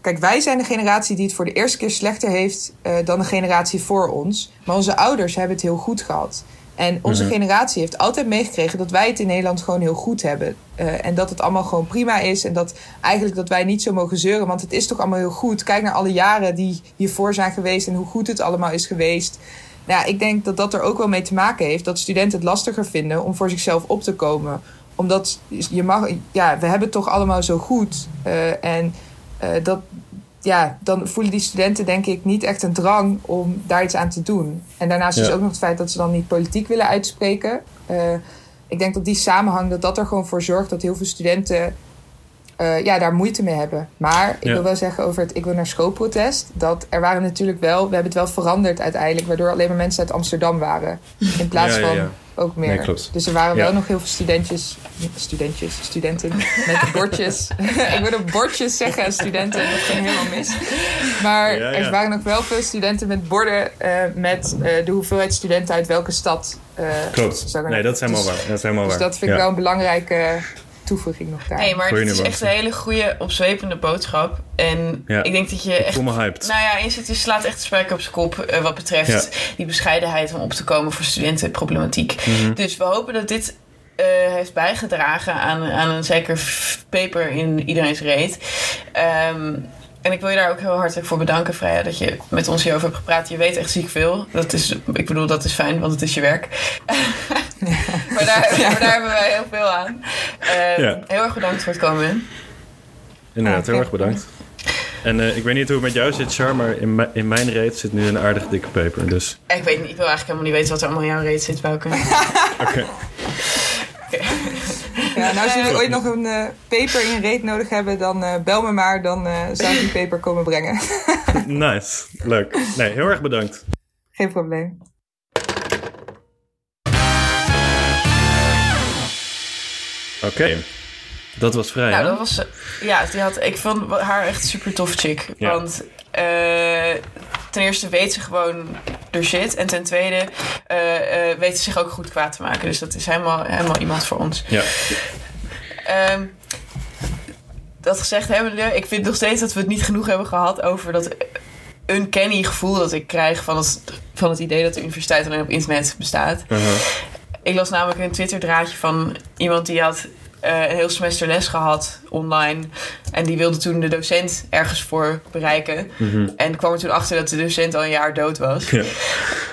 Kijk, wij zijn de generatie die het voor de eerste keer slechter heeft eh, dan de generatie voor ons. Maar onze ouders hebben het heel goed gehad. En onze Mhm. generatie heeft altijd meegekregen dat wij het in Nederland gewoon heel goed hebben. Eh, en dat het allemaal gewoon prima is. En dat eigenlijk dat wij niet zo mogen zeuren. Want het is toch allemaal heel goed. Kijk naar alle jaren die hiervoor zijn geweest en hoe goed het allemaal is geweest. Nou ja, ik denk dat dat er ook wel mee te maken heeft dat studenten het lastiger vinden om voor zichzelf op te komen. Omdat je mag, ja, we hebben het toch allemaal zo goed. Eh, en eh, dat, ja, dan voelen die studenten denk ik niet echt een drang om daar iets aan te doen. En daarnaast is ook nog het feit dat ze dan niet politiek willen uitspreken. Eh, ik denk dat die samenhang, dat dat er gewoon voor zorgt dat heel veel studenten eh, ja, daar moeite mee hebben. Maar ik Ja. wil wel zeggen over het ik wil naar schoolprotest. Dat er waren natuurlijk wel, we hebben het wel veranderd uiteindelijk. Waardoor alleen maar mensen uit Amsterdam waren. In plaats Ja, van ja. ook meer. Nee. Dus er waren wel nog heel veel studentjes, studentjes, studenten met bordjes. ik wilde bordjes zeggen, studenten, dat ging helemaal mis. Maar er waren nog wel veel studenten met borden eh, met eh, de hoeveelheid studenten uit welke stad. Klopt. Nee, maar- dat is helemaal dus- waar. Dat is helemaal Dus waar. dat vind ik wel een belangrijke toevoeging nog daar. Nee, maar dit is echt een hele goede, opzwepende boodschap. En Ja. ik denk dat je Ik echt... voel me hyped. Nou ja, je slaat echt de spijker op zijn kop eh, wat betreft die bescheidenheid om op te komen voor studentenproblematiek. Mhm. Dus we hopen dat dit eh, heeft bijgedragen aan, aan een zeker paper in iedereen's reet. Ehm, en ik wil je daar ook heel hartelijk voor bedanken, Freya, dat je met ons hierover hebt gepraat. Je weet echt ziek veel. Dat is, ik bedoel, dat is fijn, want het is je werk. maar, daar, maar daar hebben wij heel veel aan. Ehm, Ja. Heel erg bedankt voor het komen. Inderdaad, Ah, heel erg oké. bedankt. En eh, ik weet niet hoe het met jou zit, Char, maar in, mijn- in mijn reet zit nu een aardig dikke peper. Dus Ik weet niet, ik wil eigenlijk helemaal niet weten wat er allemaal in jouw reet zit, Bouke. oké. Ja, nou, als jullie ooit nog een eh peper in reet nodig hebben, dan eh, bel me maar. Dan eh, zou ik die peper komen brengen. nice. Leuk. Nee, heel erg bedankt. Geen probleem. Oké. Dat was vrij, Nou, hè? dat was. eh, Ja, die had, ik vond haar echt super tof chick. Ja. Want eh, ten eerste weet ze gewoon er shit. En ten tweede eh, weet ze zich ook goed kwaad te maken. Dus dat is helemaal, helemaal iemand voor ons. Ja. Ehm, dat gezegd hebbende, ik vind nog steeds dat we het niet genoeg hebben gehad over dat uncanny gevoel dat ik krijg van het, van het idee dat de universiteit alleen op internet bestaat. Uh-huh. Ik las namelijk een Twitter-draadje van iemand die had eh, een heel semester les gehad online. En die wilde toen de docent ergens voor bereiken. Mhm. En kwam er toen achter dat de docent al een jaar dood was. Ja.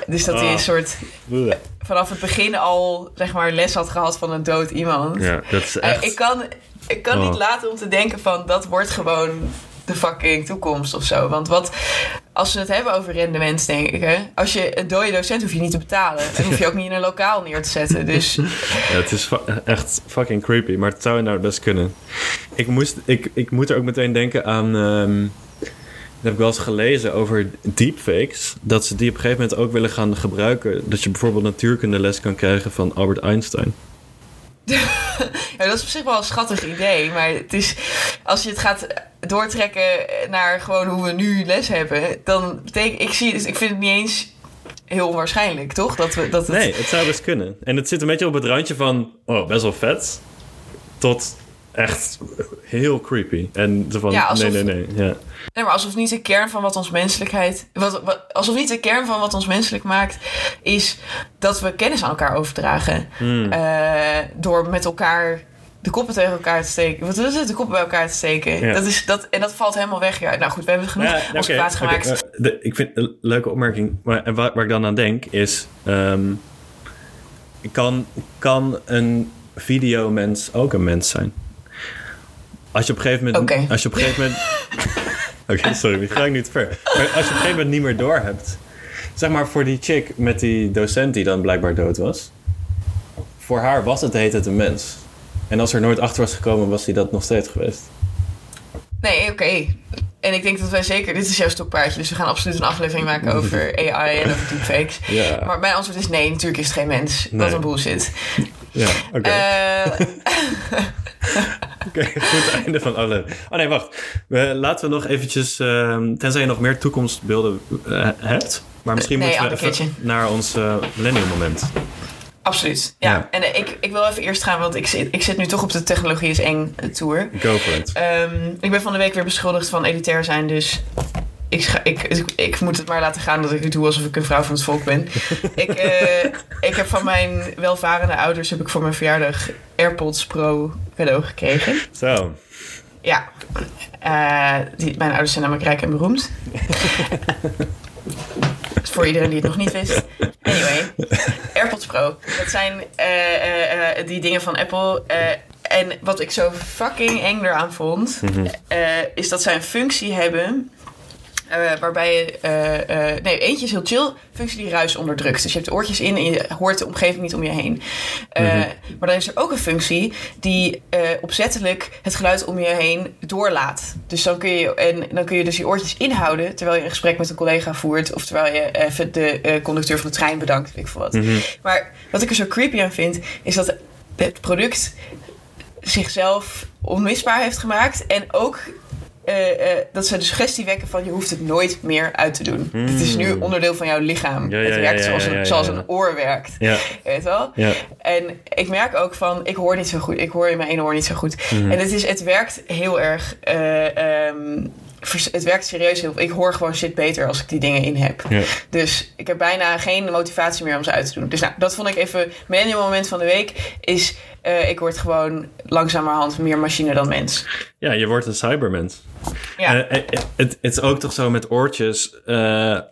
Dus dat hij Ah. een soort Bleh. vanaf het begin al zeg maar les had gehad van een dood iemand. Ja, dat is Eh, echt... ik kan, ik kan Oh. niet laten om te denken van dat wordt gewoon de fucking toekomst of zo. Want wat, als we het hebben over rendementsdenken, als je een dode docent hoef je niet te betalen. En hoef je ook niet in een lokaal neer te zetten. Dus Ja, het is echt fucking creepy, maar het zou inderdaad best kunnen. Ik, moest, ik, ik moet er ook meteen denken aan... ehm, heb ik wel eens gelezen over deepfakes. Dat ze die op een gegeven moment ook willen gaan gebruiken. Dat je bijvoorbeeld natuurkundeles kan krijgen van Albert Einstein. Ja, dat is op zich wel een schattig idee. Maar het is, als je het gaat doortrekken naar gewoon hoe we nu les hebben, dan betekent ik zie, ik vind het niet eens heel onwaarschijnlijk, toch? Dat we dat het... Nee, het zou best kunnen. En het zit een beetje op het randje van, oh, best wel vet, tot echt heel creepy. En van, Ja, alsof- nee, nee, nee. Ja. Nee, maar alsof niet de kern van wat ons menselijkheid. Wat, wat, alsof niet de kern van wat ons menselijk maakt. is dat we kennis aan elkaar overdragen. Hmm. Eh, door met elkaar de koppen tegen elkaar te steken. Wat is het? De koppen bij elkaar te steken. Ja. Dat is, dat, en dat valt helemaal weg. Ja, nou goed, we hebben genoeg Ja, ons gemaakt. de- ik vind een leuke opmerking. Maar en waar, waar ik dan aan denk is... ehm, kan, kan een videomens ook een mens zijn? Als je op een gegeven moment... Als je op een gegeven moment... Oké, sorry, ik ga ik niet ver. Maar als je op een gegeven moment niet meer door hebt... Zeg maar voor die chick met die docent die dan blijkbaar dood was. Voor haar was het heet het een mens. En als er nooit achter was gekomen, was hij dat nog steeds geweest. Nee, oké. En ik denk dat wij zeker... Dit is jouw stokpaardje. Dus we gaan absoluut een aflevering maken over AI en over deepfakes. Ja. Maar mijn antwoord is nee. Natuurlijk is het geen mens. Wat Nee. een bullshit. Ja, oké. Eh, Oké, goed einde van alle. Oh nee, wacht. We, laten we nog eventjes, ehm, tenzij je nog meer toekomstbeelden eh, hebt. Maar misschien Nee, moeten we even naar ons eh millennium moment. Absoluut. Ja, Ja. en ik, ik wil even eerst gaan, want ik zit, ik zit nu toch op de technologie is eng tour. Go for it. Ehm, ik ben van de week weer beschuldigd van elitair zijn, dus ik, scha- ik, ik, ik moet het maar laten gaan dat ik het doe alsof ik een vrouw van het volk ben. ik, eh, ik heb van mijn welvarende ouders heb ik voor mijn verjaardag AirPods Pro cadeau gekregen. Zo. Ja, Eh, die, mijn ouders zijn namelijk rijk en beroemd. Voor iedereen die het nog niet wist. Anyway, AirPods Pro. Dat zijn eh, die dingen van Apple. en wat ik zo fucking eng eraan vond, eh, is dat zij een functie hebben. Eh, waarbij je. eh, eh, nee, eentje is heel chill. Functie die ruis onderdrukt. Dus je hebt de oortjes in en je hoort de omgeving niet om je heen. Eh, Maar dan is er ook een functie die opzettelijk het geluid om je heen doorlaat. Dus dan kun, je, en dan kun je dus je oortjes inhouden terwijl je een gesprek met een collega voert. Of terwijl je even de conducteur van de trein bedankt, weet ik veel wat. Maar wat ik er zo creepy aan vind, is dat het product zichzelf onmisbaar heeft gemaakt. En ook eh, eh, dat ze de suggestie wekken van je hoeft het nooit meer uit te doen. Het is nu onderdeel van jouw lichaam. Ja, het ja, werkt ja, zoals, een, zoals een oor werkt. Weet wel? Ja. En ik merk ook van, ik hoor niet zo goed. Ik hoor in mijn ene oor niet zo goed. Mhm. En het, is, het werkt heel erg. eh, ehm, het werkt serieus heel Ik hoor gewoon shit beter als ik die dingen in heb. Ja. Dus ik heb bijna geen motivatie meer om ze uit te doen. Dus nou, dat vond ik even. Mijn moment van de week is. eh, ik word gewoon langzamerhand meer machine dan mens. ja, je wordt een cybermens. Ja, Eh, eh, het, het is ook toch zo met oortjes.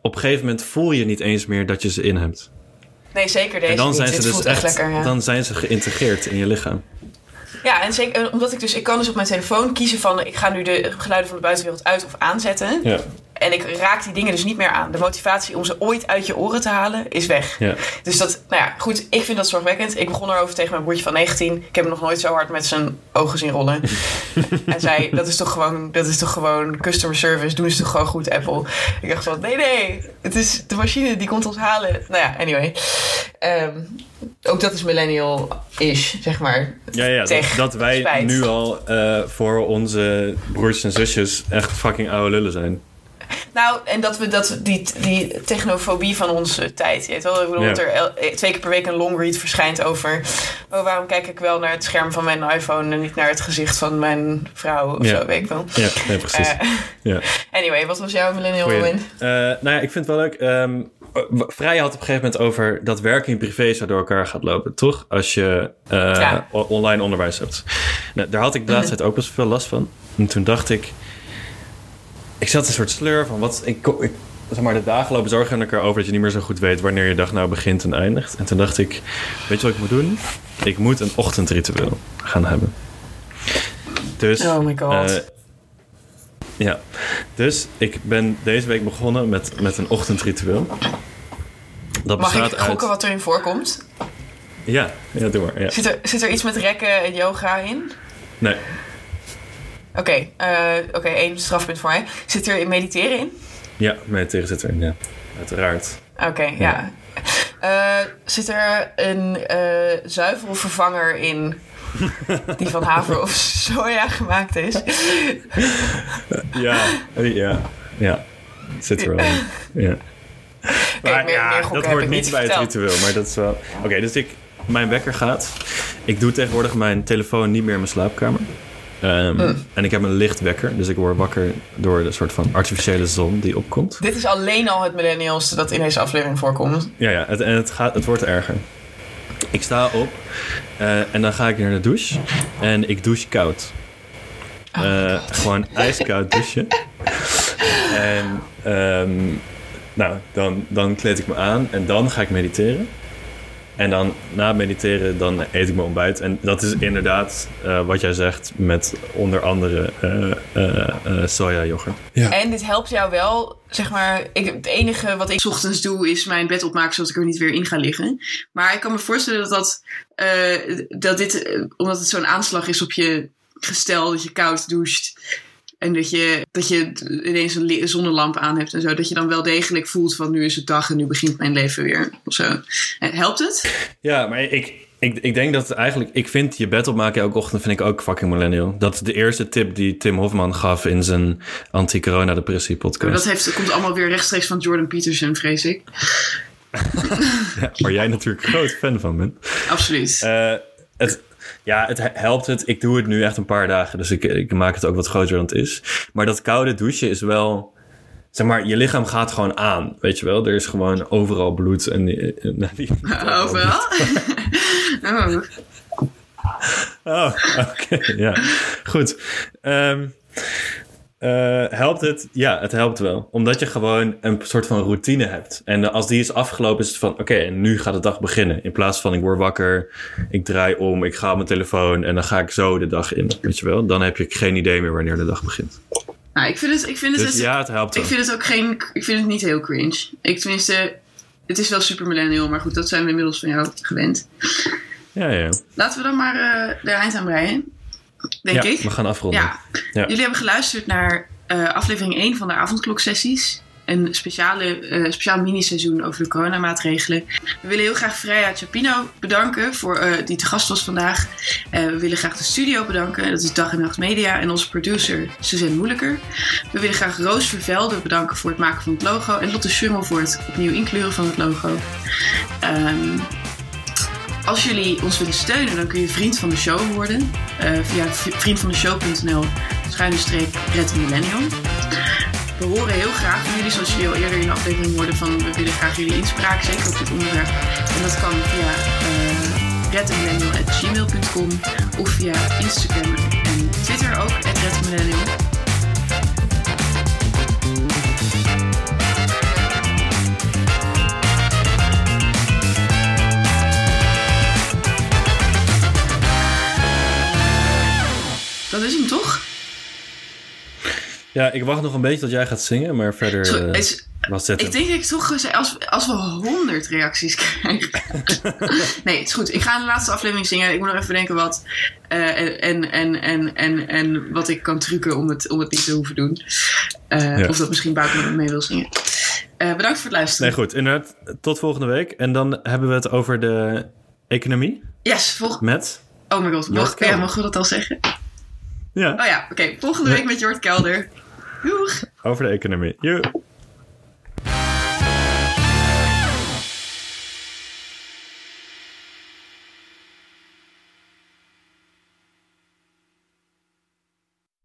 op een gegeven moment voel je niet eens meer dat je ze in hebt. nee, zeker deze En dan niet. zijn ze dus echt, lekker. Ja. dan zijn ze geïntegreerd in je lichaam. Ja, en zeker eh, omdat ik dus, ik kan dus op mijn telefoon kiezen van, ik ga nu de geluiden van de buitenwereld uit of aanzetten. Ja. En ik raak die dingen dus niet meer aan. De motivatie om ze ooit uit je oren te halen is weg. Ja. Dus dat, nou ja, goed, ik vind dat zorgwekkend. Ik begon erover tegen mijn broertje van 19. Ik heb hem nog nooit zo hard met zijn ogen zien rollen. en zei, dat is toch gewoon, dat is toch gewoon customer service. Doen ze toch gewoon goed, Apple. Ik dacht van, nee, nee. Het is de machine die komt ons halen. Nou ja, anyway. Ehm, ook dat is millennial-ish, zeg maar. Ja, ja dat, Tech, dat wij spijt. nu al eh, voor onze broers en zusjes echt fucking oude lullen zijn. Nou, en dat we dat, die, die technofobie van onze tijd. Je weet wel, ik bedoel Ja. dat er eh, twee keer per week een longread verschijnt over. Oh, waarom kijk ik wel naar het scherm van mijn iPhone en niet naar het gezicht van mijn vrouw of Ja. zo, weet ik wel. Ja, nee, precies. Eh, ja. anyway, wat was jouw millennial Goeie. moment? Eh, nou ja, ik vind het wel leuk. ehm Vrij had op een gegeven moment over dat werk en privé zo door elkaar gaat lopen, toch? Als je online onderwijs hebt. Nou, daar had ik de laatste tijd ook best veel last van. En toen dacht ik, ik zat een soort sleur van wat ik, zeg maar, de dagen lopen zorgen aan elkaar over dat je niet meer zo goed weet wanneer je dag nou begint en eindigt. En toen dacht ik, weet je wat ik moet doen? Ik moet een ochtendritueel gaan hebben. Dus, Oh my god. eh, ja, dus ik ben deze week begonnen met, met een ochtendritueel. Dat Mag ik gokken uit... wat erin voorkomt? Ja, ja, doe maar. Ja. Zit er, zit er iets met rekken en yoga in? Nee, Oké, eh, oké, één strafpunt voor mij. Zit er in mediteren in? Ja, mediteren zit erin, ja. Uiteraard. Oké, ja. Eh, zit er een eh, zuivelvervanger in die van haver of soja gemaakt is? Ja, ja, ja. Zit er wel in. Ja. Maar meer- ja, meer dat hoort niet bij het ritueel, maar dat is wel... Oké, dus ik, mijn wekker gaat. Ik doe tegenwoordig mijn telefoon niet meer in mijn slaapkamer. Ehm, Mm. En ik heb een lichtwekker, dus ik word wakker door de soort van artificiële zon die opkomt. Dit is alleen al het millennials dat in deze aflevering voorkomt. Ja, ja, het, en het, gaat, het wordt erger. Ik sta op eh, en dan ga ik naar de douche en ik douche koud. Eh, gewoon ijskoud douchen. En ehm, nou, dan, dan kleed ik me aan en dan ga ik mediteren. En dan na mediteren, dan eet ik mijn ontbijt. En dat is inderdaad eh, wat jij zegt met onder andere eh eh, eh, soja yoghurt. Ja. En dit helpt jou wel, zeg maar. Ik, het enige wat ik 's ochtends doe is mijn bed opmaken zodat ik er niet weer in ga liggen. Maar ik kan me voorstellen dat, dat, eh, dat dit, omdat het zo'n aanslag is op je gestel, dat je koud doucht. En dat je, dat je ineens een zonnelamp aan hebt en zo. Dat je dan wel degelijk voelt van nu is het dag en nu begint mijn leven weer. Of zo. Eh, Helpt het? Ja, maar ik, ik, ik denk dat eigenlijk... Ik vind je bed opmaken elke ochtend vind ik ook fucking millennial. Dat is de eerste tip die Tim Hofman gaf in zijn anti-corona-depressie Maar podcast. dat heeft, dat komt allemaal weer rechtstreeks van Jordan Peterson, vrees ik. Ja, waar jij natuurlijk groot fan van bent. Absoluut. Eh, het, ja, het he- helpt het. Ik doe het nu echt een paar dagen. Dus ik, ik maak het ook wat groter dan het is. Maar dat koude douchen is wel... Zeg maar, je lichaam gaat gewoon aan. Weet je wel? Er is gewoon overal bloed. En die, Overal? oh. Oh, oké. ja, goed. Ehm, eh, helpt het? Ja, het helpt wel. Omdat je gewoon een soort van routine hebt. En als die is afgelopen, is het van... Oké, en nu gaat de dag beginnen. In plaats van ik word wakker, ik draai om, ik ga op mijn telefoon... en dan ga ik zo de dag in. Weet je wel? Dan heb je geen idee meer wanneer de dag begint. Nou, ik vind het, ik vind het, Dus het- ja, het helpt ik wel. vind het ook geen, ik vind het niet heel cringe. Ik tenminste, het is wel super millennial, maar goed, dat zijn we inmiddels van jou gewend. Ja, ja. Laten we dan maar eh de eind aan breien, denk ja, ik. we gaan afronden. Ja. Ja. Jullie hebben geluisterd naar eh, aflevering 1 van de avondkloksessies. Een speciale, eh, speciaal miniseizoen over de coronamaatregelen. We willen heel graag Freya Chapino bedanken, voor, eh, die te gast was vandaag. We willen graag de studio bedanken, dat is Dag en Nacht Media. En onze producer Suzanne Moeilijker. We willen graag Roos Vervelde bedanken voor het maken van het logo. En Lotte Schummel voor het opnieuw inkleuren van het logo. Ehm, als jullie ons willen steunen, dan kun je vriend van de show worden. eh, via vriendvandeshow.nl schuine streep Red Millennium. We horen heel graag van jullie, zoals jullie al eerder in de aflevering hoorden van we willen graag jullie inspraak, zeker op dit onderwerp. En dat kan via uh, redmillennial.gmail.com of via Instagram en Twitter ook, redmillennial. Dat is hem toch? Ja, ik wacht nog een beetje tot jij gaat zingen, maar verder Zo, eh, is- was dit Ik denk dat ik toch als, als we 100 reacties krijgen. nee, het is goed. Ik ga in de laatste aflevering zingen. Ik moet nog even bedenken wat. eh, en, en, en, en, en wat ik kan trucken om het, om het niet te hoeven doen. Eh, Ja. Of dat misschien nog mee wil zingen. Eh, bedankt voor het luisteren. Nee, goed. Inderdaad, tot volgende week. En dan hebben we het over de economie Yes, volg met... Oh my god. Mag, ja, mogen we dat al zeggen? Ja, Oh ja, oké. Volgende week met Jort Kelder. Doeg! over de economie. Joe.